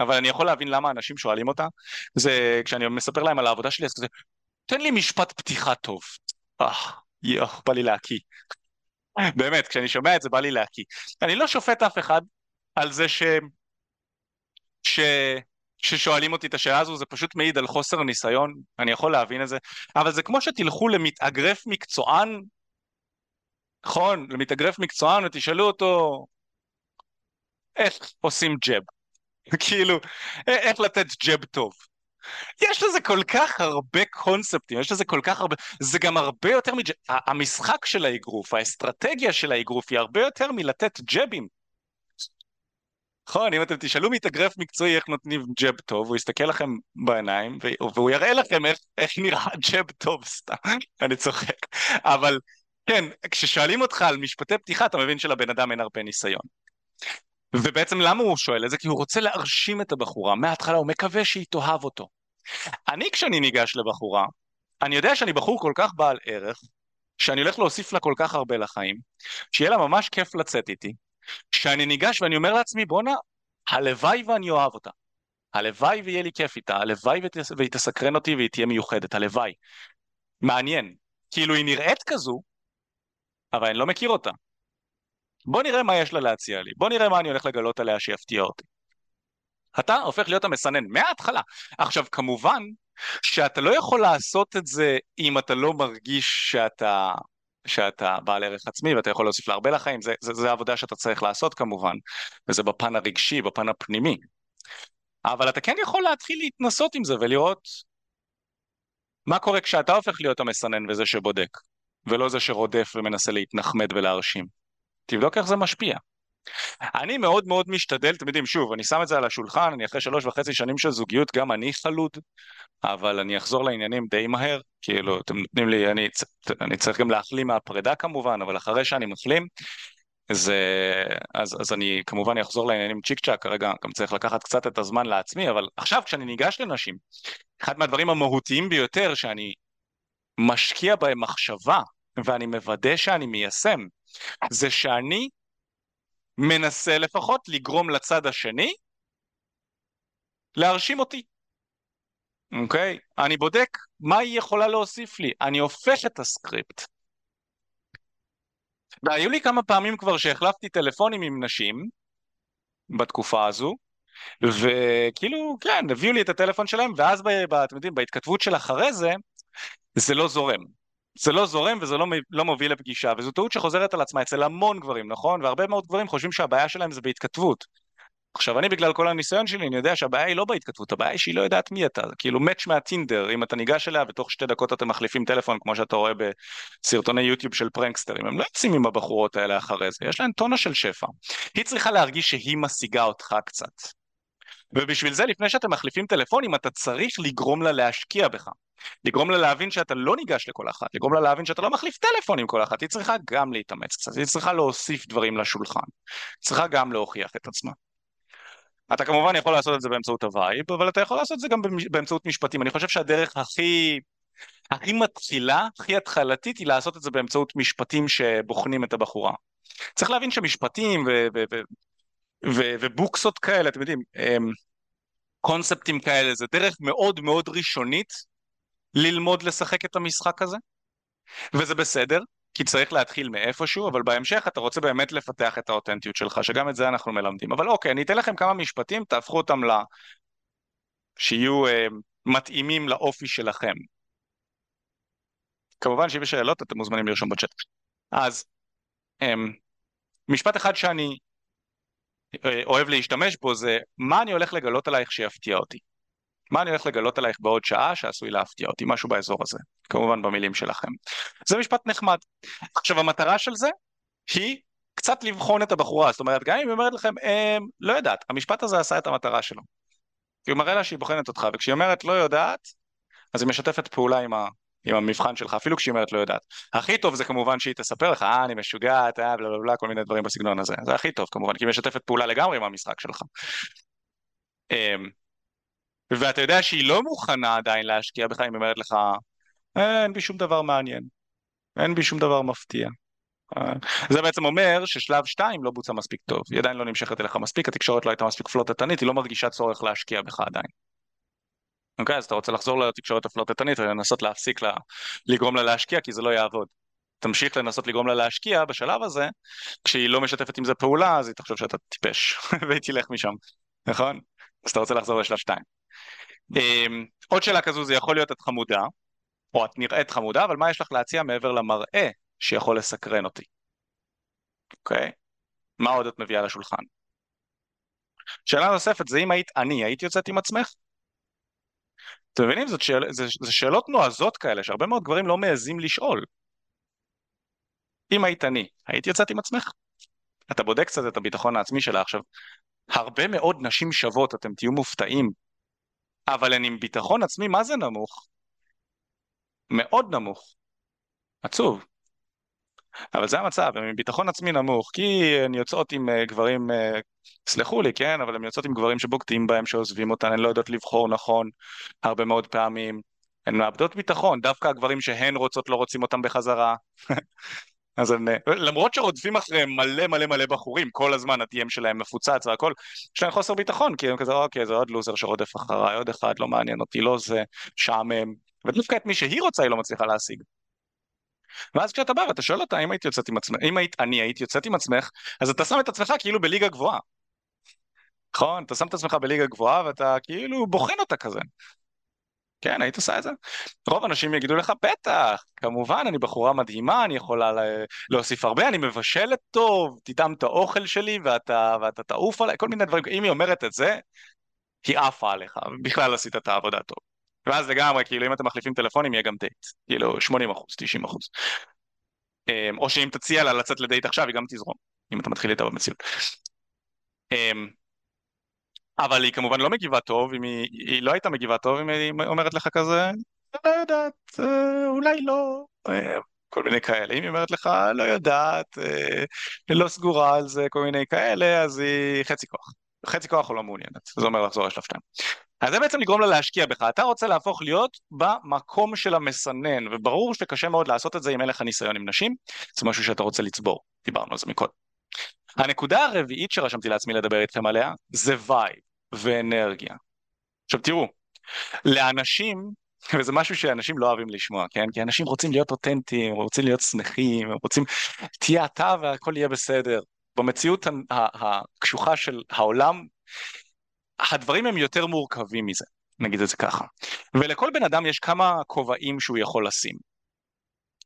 אבל אני יכול להבין למה אנשים שואלים אותה, זה כשאני מספר להם על העבודה שלי, אז כזה, תן לי משפט פתיחה טוב. אה, יואו, בא לי להקיא. באמת, כשאני שומע את זה בא לי להקיא. אני לא שופט אף אחד על זה ש... ש... ששואלים אותי את השאלה הזו, זה פשוט מעיד על חוסר ניסיון, אני יכול להבין את זה, אבל זה כמו שתלכו למתאגרף מקצוען נכון? למתאגרף מקצוען ותשאלו אותו איך עושים ג'ב. כאילו, איך לתת ג'ב טוב. יש לזה כל כך הרבה קונספטים, יש לזה כל כך הרבה, זה גם הרבה יותר מג'ב, המשחק של האגרוף, האסטרטגיה של האגרוף היא הרבה יותר מלתת ג'בים. נכון, אם אתם תשאלו מתאגרף מקצועי איך נותנים ג'ב טוב, הוא יסתכל לכם בעיניים והוא יראה לכם איך, איך נראה ג'ב טוב סתם, אני צוחק, אבל כן, כששואלים אותך על משפטי פתיחה, אתה מבין שלבן אדם אין הרבה ניסיון. ובעצם למה הוא שואל את זה? כי הוא רוצה להרשים את הבחורה, מההתחלה הוא מקווה שהיא תאהב אותו. אני כשאני ניגש לבחורה, אני יודע שאני בחור כל כך בעל ערך, שאני הולך להוסיף לה כל כך הרבה לחיים, שיהיה לה ממש כיף לצאת איתי, שאני ניגש ואני אומר לעצמי, בואנה, הלוואי ואני אוהב אותה. הלוואי ויהיה לי כיף איתה, הלוואי והיא תסקרן אותי והיא תהיה מיוחדת, הלוואי. מעניין. כאילו היא נראית כזו, אבל אני לא מכיר אותה. בוא נראה מה יש לה להציע לי, בוא נראה מה אני הולך לגלות עליה שיפתיע אותי. אתה הופך להיות המסנן מההתחלה. עכשיו כמובן שאתה לא יכול לעשות את זה אם אתה לא מרגיש שאתה, שאתה בעל ערך עצמי ואתה יכול להוסיף לה לחיים, זה, זה, זה עבודה שאתה צריך לעשות כמובן, וזה בפן הרגשי, בפן הפנימי. אבל אתה כן יכול להתחיל להתנסות עם זה ולראות מה קורה כשאתה הופך להיות המסנן וזה שבודק, ולא זה שרודף ומנסה להתנחמד ולהרשים. תבדוק איך זה משפיע. אני מאוד מאוד משתדל, אתם יודעים, שוב, אני שם את זה על השולחן, אני אחרי שלוש וחצי שנים של זוגיות, גם אני חלוד, אבל אני אחזור לעניינים די מהר, כאילו, אתם נותנים לי, אני, אני צריך גם להחלים מהפרידה כמובן, אבל אחרי שאני מחלים, זה, אז, אז אני כמובן אחזור לעניינים צ'יק צ'אק, כרגע גם צריך לקחת קצת את הזמן לעצמי, אבל עכשיו כשאני ניגש לנשים, אחד מהדברים המהותיים ביותר שאני משקיע בהם מחשבה, ואני מוודא שאני מיישם, זה שאני מנסה לפחות לגרום לצד השני להרשים אותי. אוקיי? Okay? אני בודק מה היא יכולה להוסיף לי, אני הופך את הסקריפט. והיו לי כמה פעמים כבר שהחלפתי טלפונים עם נשים בתקופה הזו, וכאילו, כן, הביאו לי את הטלפון שלהם, ואז, ב, אתם יודעים, בהתכתבות של אחרי זה, זה לא זורם. זה לא זורם וזה לא, לא מוביל לפגישה, וזו טעות שחוזרת על עצמה אצל המון גברים, נכון? והרבה מאוד גברים חושבים שהבעיה שלהם זה בהתכתבות. עכשיו אני בגלל כל הניסיון שלי, אני יודע שהבעיה היא לא בהתכתבות, הבעיה היא שהיא לא יודעת מי אתה, כאילו מאץ' מהטינדר, אם אתה ניגש אליה ותוך שתי דקות אתם מחליפים טלפון, כמו שאתה רואה בסרטוני יוטיוב של פרנקסטרים, הם לא יוצאים עם הבחורות האלה אחרי זה, יש להן טונה של שפע. היא צריכה להרגיש שהיא משיגה אותך קצת. ובשביל זה, לפני שאתם מחליפים טלפונים, אתה צריך לגרום לה להשקיע בך. לגרום לה להבין שאתה לא ניגש לכל אחת, לגרום לה להבין שאתה לא מחליף טלפון עם כל אחת, היא צריכה גם להתאמץ קצת, היא צריכה להוסיף דברים לשולחן, היא צריכה גם להוכיח את עצמה. אתה כמובן יכול לעשות את זה באמצעות ה vibe, אבל אתה יכול לעשות את זה גם באמצעות משפטים. אני חושב שהדרך הכי, הכי מתחילה, הכי התחלתית, היא לעשות את זה באמצעות משפטים שבוחנים את הבחורה. צריך להבין שמשפטים ו- ו- ו- ו- ובוקסות כאלה, אתם יודעים, קונספטים כאלה, זה דרך מאוד מאוד ראשונית ללמוד לשחק את המשחק הזה, וזה בסדר, כי צריך להתחיל מאיפשהו, אבל בהמשך אתה רוצה באמת לפתח את האותנטיות שלך, שגם את זה אנחנו מלמדים. אבל אוקיי, אני אתן לכם כמה משפטים, תהפכו אותם ל... שיהיו אה, מתאימים לאופי שלכם. כמובן שאם יש שאלות אתם מוזמנים לרשום בצ'אט. אז אה, משפט אחד שאני אוהב להשתמש בו זה מה אני הולך לגלות עלייך שיפתיע אותי. מה אני הולך לגלות עלייך בעוד שעה שעשוי להפתיע אותי, משהו באזור הזה, כמובן במילים שלכם. זה משפט נחמד. עכשיו המטרה של זה היא קצת לבחון את הבחורה, זאת אומרת גם אם היא אומרת לכם, אה, לא יודעת, המשפט הזה עשה את המטרה שלו. הוא מראה לה שהיא בוחנת אותך, וכשהיא אומרת לא יודעת, אז היא משתפת פעולה עם, ה, עם המבחן שלך, אפילו כשהיא אומרת לא יודעת. הכי טוב זה כמובן שהיא תספר לך, אה, אני משוגעת, אה, בלה בלה בלה, כל מיני דברים בסגנון הזה. זה הכי טוב כמובן, כי היא משתפת פעולה לגמרי עם המשחק שלך. אמ, ואתה יודע שהיא לא מוכנה עדיין להשקיע בך, היא אומרת לך, אה, אין בי שום דבר מעניין, אין בי שום דבר מפתיע. אה, זה בעצם אומר ששלב 2 לא בוצע מספיק טוב, היא עדיין לא נמשכת אליך מספיק, התקשורת לא הייתה מספיק פלוטטנית, היא לא מרגישה צורך להשקיע בך עדיין. אוקיי, אז אתה רוצה לחזור לתקשורת הפלוטטנית ולנסות להפסיק לה, לגרום לה להשקיע, כי זה לא יעבוד. תמשיך לנסות לגרום לה להשקיע בשלב הזה, כשהיא לא משתפת עם זה פעולה, אז היא תחשוב שאתה טיפש, והיא תלך משם, נכון? אז אתה רוצה לחזור לשלב 2. אמ, עוד שאלה כזו, זה יכול להיות את חמודה, או את נראית חמודה, אבל מה יש לך להציע מעבר למראה שיכול לסקרן אותי? אוקיי? מה עוד את מביאה לשולחן? שאלה נוספת זה אם היית אני, היית יוצאת עם עצמך? אתם מבינים? זאת שאל, זה, זה שאלות נועזות כאלה שהרבה מאוד גברים לא מעזים לשאול. אם היית אני, היית יוצאת עם עצמך? אתה בודק קצת את הביטחון העצמי שלה עכשיו. הרבה מאוד נשים שוות, אתם תהיו מופתעים אבל הן עם ביטחון עצמי מה זה נמוך? מאוד נמוך. עצוב. אבל זה המצב, הן עם ביטחון עצמי נמוך, כי הן יוצאות עם uh, גברים, uh, סלחו לי, כן, אבל הן יוצאות עם גברים שבוגדים בהם, שעוזבים אותן, הן לא יודעות לבחור נכון הרבה מאוד פעמים, הן מאבדות ביטחון, דווקא הגברים שהן רוצות לא רוצים אותם בחזרה. אז הם, למרות שרודפים אחריהם מלא מלא מלא בחורים, כל הזמן ה-DM שלהם מפוצץ והכל, יש להם חוסר ביטחון, כי הם כזה, אוקיי, זה עוד לוזר שרודף אחריי, עוד אחד, לא מעניין אותי, לא זה, שעמם, ודווקא את מי שהיא רוצה היא לא מצליחה להשיג. ואז כשאתה בא ואתה שואל אותה אם היית יוצאת עם עצמך, אם היית, אני הייתי יוצאת עם עצמך, אז אתה שם את עצמך כאילו בליגה גבוהה. נכון? אתה שם את עצמך בליגה גבוהה ואתה כאילו בוחן אותה כזה. כן, היית עושה את זה? רוב האנשים יגידו לך, בטח, כמובן, אני בחורה מדהימה, אני יכולה להוסיף הרבה, אני מבשלת טוב, תטעם את האוכל שלי ואתה, ואתה תעוף עליי, כל מיני דברים, אם היא אומרת את זה, היא עפה עליך, בכלל עשית את העבודה טוב. ואז לגמרי, כאילו, אם אתם מחליפים טלפונים, יהיה גם דייט. כאילו, 80 אחוז, 90 אחוז. אמ, או שאם תציע לה לצאת לדייט עכשיו, היא גם תזרום, אם אתה מתחיל איתה במציאות. אמ, אבל היא כמובן לא מגיבה טוב, אם היא, היא לא הייתה מגיבה טוב אם היא אומרת לך כזה, לא יודעת, אה, אולי לא, אה, כל מיני כאלה. אם היא אומרת לך, לא יודעת, אה, לא סגורה על זה, כל מיני כאלה, אז היא חצי כוח. חצי כוח או לא מעוניינת, זה אומר לחזור לשלב שתיים. אז זה בעצם לגרום לה להשקיע בך, אתה רוצה להפוך להיות במקום של המסנן, וברור שקשה מאוד לעשות את זה אם אין לך ניסיון עם נשים, זה משהו שאתה רוצה לצבור, דיברנו על זה מקודם. הנקודה הרביעית שרשמתי לעצמי לדבר איתכם עליה, זה וייב ואנרגיה. עכשיו תראו, לאנשים, וזה משהו שאנשים לא אוהבים לשמוע, כן? כי אנשים רוצים להיות אותנטיים, רוצים להיות שמחים, רוצים, תהיה אתה והכל יהיה בסדר. במציאות הקשוחה של העולם, הדברים הם יותר מורכבים מזה, נגיד את זה ככה. ולכל בן אדם יש כמה כובעים שהוא יכול לשים.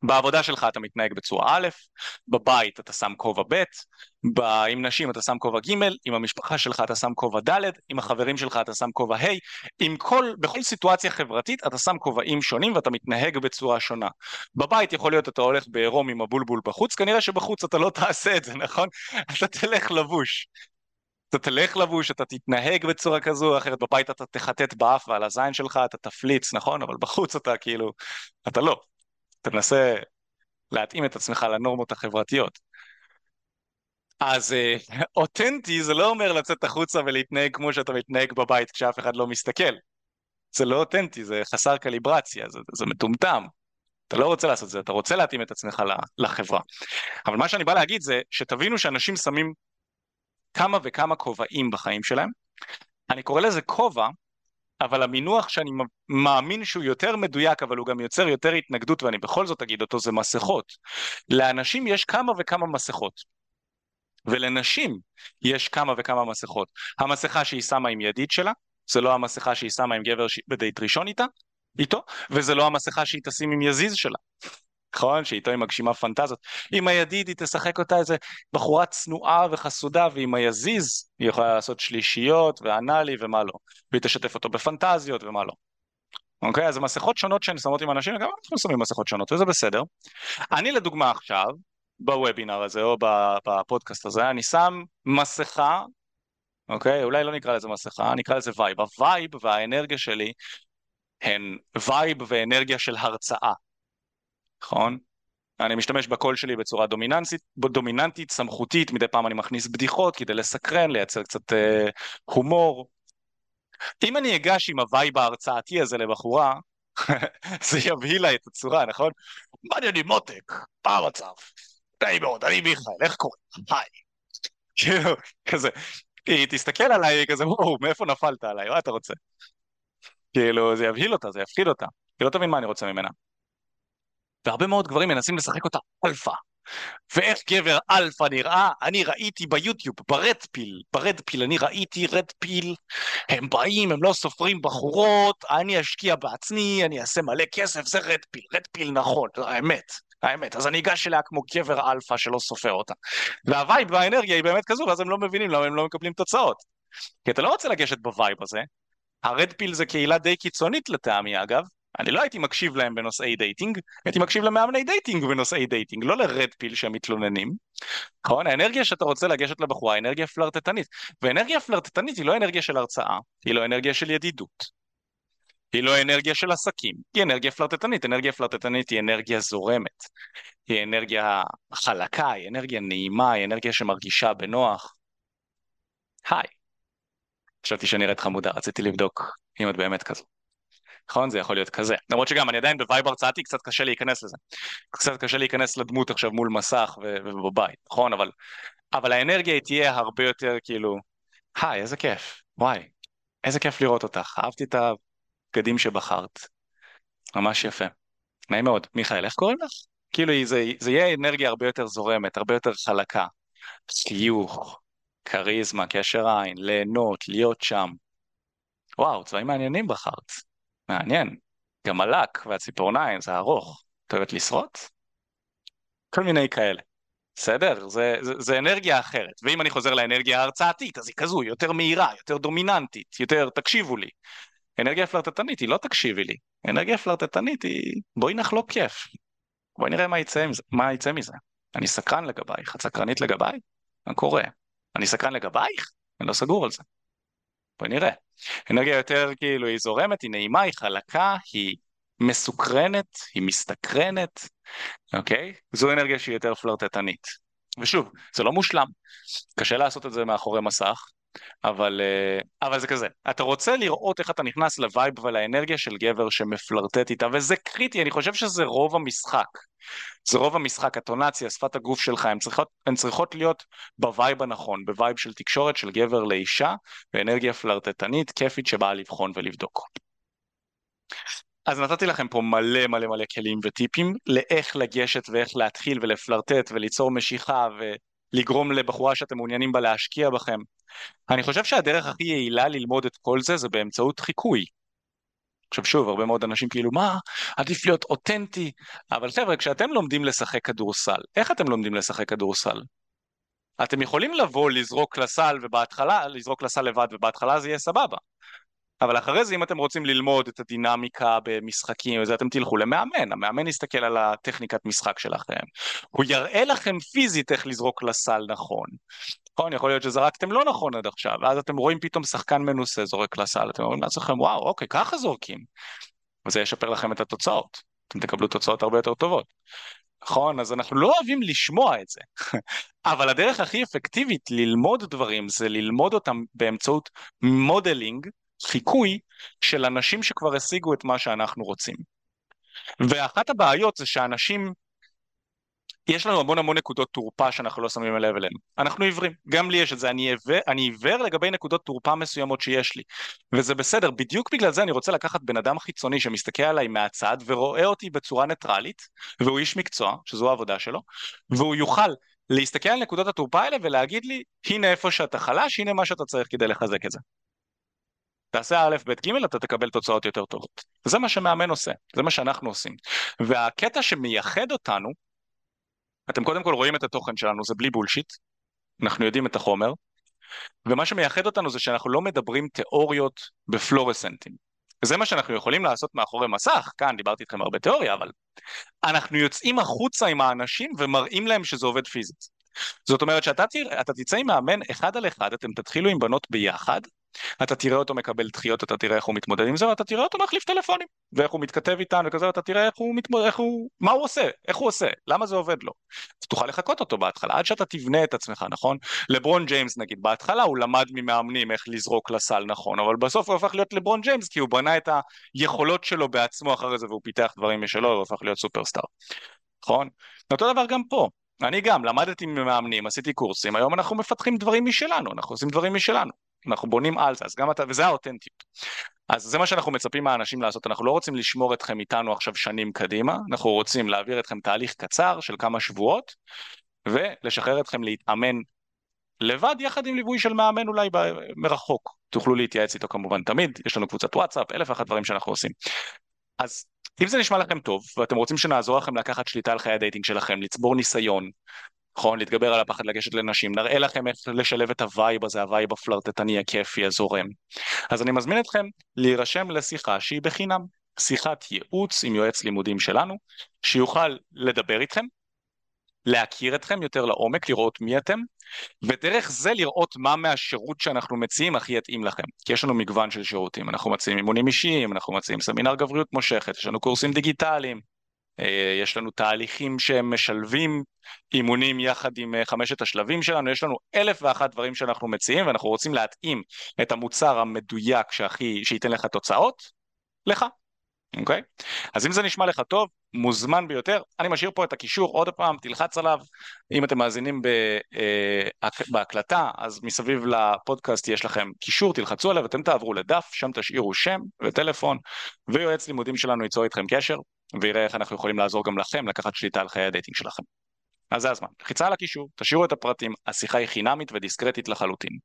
בעבודה שלך אתה מתנהג בצורה א', בבית אתה שם כובע ב', עם נשים אתה שם כובע ג', עם המשפחה שלך אתה שם כובע ד', עם החברים שלך אתה שם כובע ה', עם כל, בכל סיטואציה חברתית אתה שם כובעים שונים ואתה מתנהג בצורה שונה. בבית יכול להיות אתה הולך בעירום עם הבולבול בחוץ, כנראה שבחוץ אתה לא תעשה את זה, נכון? אתה תלך לבוש. אתה תלך לבוש, אתה תתנהג בצורה כזו אחרת, בבית אתה תחטט באף ועל הזין שלך, אתה תפליץ, נכון? אבל בחוץ אתה כאילו, אתה לא. תנסה להתאים את עצמך לנורמות החברתיות. אז אה, אותנטי זה לא אומר לצאת החוצה ולהתנהג כמו שאתה מתנהג בבית כשאף אחד לא מסתכל. זה לא אותנטי, זה חסר קליברציה, זה, זה מטומטם. אתה לא רוצה לעשות זה, אתה רוצה להתאים את עצמך לחברה. אבל מה שאני בא להגיד זה שתבינו שאנשים שמים כמה וכמה כובעים בחיים שלהם. אני קורא לזה כובע אבל המינוח שאני מאמין שהוא יותר מדויק, אבל הוא גם יוצר יותר התנגדות, ואני בכל זאת אגיד אותו, זה מסכות. לאנשים יש כמה וכמה מסכות. ולנשים יש כמה וכמה מסכות. המסכה שהיא שמה עם ידיד שלה, זה לא המסכה שהיא שמה עם גבר בדייט ראשון איתה, איתו, וזה לא המסכה שהיא תשים עם יזיז שלה. נכון? שאיתו היא מגשימה פנטזיות. עם הידיד היא תשחק אותה איזה בחורה צנועה וחסודה, ועם היזיז היא יכולה לעשות שלישיות ואנאלי ומה לא. והיא תשתף אותו בפנטזיות ומה לא. אוקיי? אז מסכות שונות שהן שמות עם אנשים, גם אנחנו שמים מסכות שונות, וזה בסדר. אני לדוגמה עכשיו, בוובינר הזה או בפודקאסט הזה, אני שם מסכה, אוקיי? אולי לא נקרא לזה מסכה, נקרא לזה vibe. ה vibe והאנרגיה שלי הן vibe ואנרגיה של הרצאה. נכון? אני משתמש בקול שלי בצורה דומיננטית, דומיננטית, סמכותית, מדי פעם אני מכניס בדיחות כדי לסקרן, לייצר קצת אה, הומור. אם אני אגש עם ה vibe ההרצאתי הזה לבחורה, זה יבהיל לה את הצורה, נכון? מעניינים מותק, מה המצב? די מאוד, אני מיכאל, איך קוראים? היי. כאילו, כזה, היא תסתכל עליי כזה, וואו, מאיפה נפלת עליי, מה אתה רוצה? כאילו, זה יבהיל אותה, זה יפחיד אותה. היא לא תבין מה אני רוצה ממנה. והרבה מאוד גברים מנסים לשחק אותה אלפא. ואיך גבר אלפא נראה? אני ראיתי ביוטיוב, ב red pill, ב red pill, אני ראיתי red pill, הם באים, הם לא סופרים בחורות, אני אשקיע בעצמי, אני אעשה מלא כסף, זה red pill, red pill נכון, האמת, האמת. אז אני אגש אליה כמו גבר אלפא שלא סופר אותה. וה vibe והאנרגיה היא באמת כזו, ואז הם לא מבינים למה הם לא מקבלים תוצאות. כי אתה לא רוצה לגשת ב vibe הזה, ה red pill זה קהילה די קיצונית לטעמי אגב, אני לא הייתי מקשיב להם בנושאי dating, הייתי מקשיב למאמני dating בנושאי dating, לא ל red pill שהם מתלוננים. נכון? האנרגיה שאתה רוצה לגשת לבחורה, אנרגיה פלרטטנית. ואנרגיה פלרטטנית היא לא אנרגיה של הרצאה, היא לא אנרגיה של ידידות. היא לא אנרגיה של עסקים, היא אנרגיה פלרטטנית. אנרגיה פלרטטנית היא אנרגיה זורמת. היא אנרגיה חלקה, היא אנרגיה נעימה, היא אנרגיה שמרגישה בנוח. היי. חשבתי שנראית חמודה, רציתי לבדוק אם את באמת כזו. נכון? זה יכול להיות כזה. למרות שגם אני עדיין ב vibe הרצאתי, קצת קשה להיכנס לזה. קצת קשה להיכנס לדמות עכשיו מול מסך ובבית, נכון? אבל, אבל האנרגיה תהיה הרבה יותר כאילו, היי, איזה כיף, וואי, איזה כיף לראות אותך, אהבתי את הבגדים שבחרת, ממש יפה. נעים מאוד. מיכאל, איך קוראים לך? כאילו זה, זה יהיה אנרגיה הרבה יותר זורמת, הרבה יותר חלקה. חיוך, כריזמה, קשר עין, ליהנות, להיות שם. וואו, צבעים מעניינים בחרת. מעניין. גם הלק והציפורניים, זה ארוך. את אוהבת לשרוט? כל מיני כאלה. בסדר? זה, זה, זה אנרגיה אחרת. ואם אני חוזר לאנרגיה ההרצאתית, אז היא כזו, יותר מהירה, יותר דומיננטית, יותר תקשיבו לי. אנרגיה פלרטטנית היא לא תקשיבי לי. אנרגיה פלרטטנית היא בואי נחלוק כיף. בואי נראה מה יצא, מה יצא מזה. אני סקרן לגבייך, את סקרנית לגביי? מה קורה? אני סקרן לגבייך? אני לא סגור על זה. בואי נראה. אנרגיה יותר כאילו היא זורמת, היא נעימה, היא חלקה, היא מסוקרנת, היא מסתקרנת, אוקיי? זו אנרגיה שהיא יותר פלרטטנית. ושוב, זה לא מושלם, קשה לעשות את זה מאחורי מסך, אבל, אה, אבל זה כזה, אתה רוצה לראות איך אתה נכנס ל vibe ולאנרגיה של גבר שמפלרטט איתה, וזה קריטי, אני חושב שזה רוב המשחק. זה רוב המשחק, האינטונציה, שפת הגוף שלך, הן צריכות, הן צריכות להיות ב vibe הנכון, ב vibe של תקשורת של גבר לאישה, ואנרגיה פלרטטנית, כיפית שבאה לבחון ולבדוק. אז נתתי לכם פה מלא מלא מלא כלים וטיפים לאיך לגשת ואיך להתחיל ולפלרטט וליצור משיכה ולגרום לבחורה שאתם מעוניינים בה להשקיע בכם. אני חושב שהדרך הכי יעילה ללמוד את כל זה זה באמצעות חיקוי. עכשיו שוב, הרבה מאוד אנשים כאילו, מה, עדיף להיות אותנטי, אבל חבר'ה, כשאתם לומדים לשחק כדורסל, איך אתם לומדים לשחק כדורסל? אתם יכולים לבוא, לזרוק לסל, ובהתחלה, לזרוק לסל לבד, ובהתחלה זה יהיה סבבה. אבל אחרי זה אם אתם רוצים ללמוד את הדינמיקה במשחקים וזה אתם תלכו למאמן, המאמן יסתכל על הטכניקת משחק שלכם, הוא יראה לכם פיזית איך לזרוק לסל נכון, נכון? יכול להיות שזרקתם לא נכון עד עכשיו, ואז אתם רואים פתאום שחקן מנוסה זורק לסל, אתם אומרים לעצמכם וואו אוקיי ככה זורקים, וזה ישפר לכם את התוצאות, אתם תקבלו תוצאות הרבה יותר טובות. נכון? אז אנחנו לא אוהבים לשמוע את זה. אבל הדרך הכי אפקטיבית ללמוד דברים זה ללמוד אותם באמצעות modeling חיקוי של אנשים שכבר השיגו את מה שאנחנו רוצים. ואחת הבעיות זה שאנשים, יש לנו המון המון נקודות תורפה שאנחנו לא שמים לב אליהן. אנחנו עיוורים, גם לי יש את זה, אני עיוור, אני עיוור לגבי נקודות תורפה מסוימות שיש לי. וזה בסדר, בדיוק בגלל זה אני רוצה לקחת בן אדם חיצוני שמסתכל עליי מהצד ורואה אותי בצורה ניטרלית, והוא איש מקצוע, שזו העבודה שלו, והוא יוכל להסתכל על נקודות התורפה האלה ולהגיד לי, הנה איפה שאתה חלש, הנה מה שאתה צריך כדי לחזק את זה. תעשה א', ב', ג', אתה תקבל תוצאות יותר טובות. זה מה שמאמן עושה, זה מה שאנחנו עושים. והקטע שמייחד אותנו, אתם קודם כל רואים את התוכן שלנו, זה בלי בולשיט, אנחנו יודעים את החומר, ומה שמייחד אותנו זה שאנחנו לא מדברים תיאוריות בפלורסנטים. זה מה שאנחנו יכולים לעשות מאחורי מסך, כאן דיברתי איתכם הרבה תיאוריה, אבל אנחנו יוצאים החוצה עם האנשים ומראים להם שזה עובד פיזית. זאת אומרת שאתה תצא עם מאמן אחד על אחד, אתם תתחילו עם בנות ביחד, אתה תראה אותו מקבל דחיות, אתה תראה איך הוא מתמודד עם זה, ואתה תראה אותו מחליף טלפונים, ואיך הוא מתכתב איתן וכזה, ואתה תראה איך הוא מתמודד, איך הוא, מה הוא עושה, איך הוא עושה, למה זה עובד לו. תוכל לחקות אותו בהתחלה, עד שאתה תבנה את עצמך, נכון? לברון ג'יימס נגיד, בהתחלה הוא למד ממאמנים איך לזרוק לסל נכון, אבל בסוף הוא הפך להיות לברון ג'יימס, כי הוא בנה את היכולות שלו בעצמו אחרי זה, והוא פיתח דברים משלו, הפך להיות סופרסטאר, נכון? אותו דבר גם פה. אני גם למדתי ממאמנים, עשיתי קורסים, היום אנחנו מפתחים דברים משלנו, אנחנו עושים דברים משלנו. אנחנו בונים על זה, אז גם אתה, וזה האותנטיות. אז זה מה שאנחנו מצפים מהאנשים לעשות, אנחנו לא רוצים לשמור אתכם איתנו עכשיו שנים קדימה, אנחנו רוצים להעביר אתכם תהליך קצר של כמה שבועות, ולשחרר אתכם להתאמן לבד יחד עם ליווי של מאמן אולי מרחוק. תוכלו להתייעץ איתו כמובן תמיד, יש לנו קבוצת וואטסאפ, אלף ואחת דברים שאנחנו עושים. אז אם זה נשמע לכם טוב, ואתם רוצים שנעזור לכם לקחת שליטה על חיי ה dating שלכם, לצבור ניסיון, נכון? להתגבר על הפחד לגשת לנשים, נראה לכם איך לשלב את ה vibe הזה, ה vibe הפלרטטני, הכיפי, הזורם. אז אני מזמין אתכם להירשם לשיחה שהיא בחינם, שיחת ייעוץ עם יועץ לימודים שלנו, שיוכל לדבר איתכם, להכיר אתכם יותר לעומק, לראות מי אתם, ודרך זה לראות מה מהשירות שאנחנו מציעים הכי יתאים לכם. כי יש לנו מגוון של שירותים, אנחנו מציעים אימונים אישיים, אנחנו מציעים סמינר גבריות מושכת, יש לנו קורסים דיגיטליים, יש לנו תהליכים שהם משלבים אימונים יחד עם אה, חמשת השלבים שלנו, יש לנו אלף ואחת דברים שאנחנו מציעים ואנחנו רוצים להתאים את המוצר המדויק שהכי, שייתן לך תוצאות, לך, אוקיי? Okay? אז אם זה נשמע לך טוב, מוזמן ביותר, אני משאיר פה את הקישור עוד פעם, תלחץ עליו, אם אתם מאזינים אה, בהקלטה, אז מסביב לפודקאסט יש לכם קישור, תלחצו עליו, אתם תעברו לדף, שם תשאירו שם וטלפון, ויועץ לימודים שלנו ייצור איתכם קשר, ויראה איך אנחנו יכולים לעזור גם לכם לקחת שליטה על חיי ה dating שלכם. אז זה הזמן, לחיצה על הקישור, תשאירו את הפרטים, השיחה היא חינמית ודיסקרטית לחלוטין.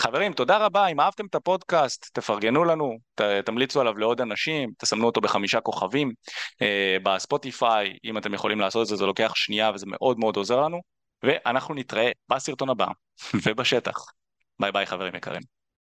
חברים, תודה רבה, אם אהבתם את הפודקאסט, תפרגנו לנו, ת, תמליצו עליו לעוד אנשים, תסמנו אותו בחמישה כוכבים אה, בספוטיפיי, אם אתם יכולים לעשות את זה, זה לוקח שנייה וזה מאוד מאוד עוזר לנו, ואנחנו נתראה בסרטון הבא ובשטח. ביי ביי חברים יקרים.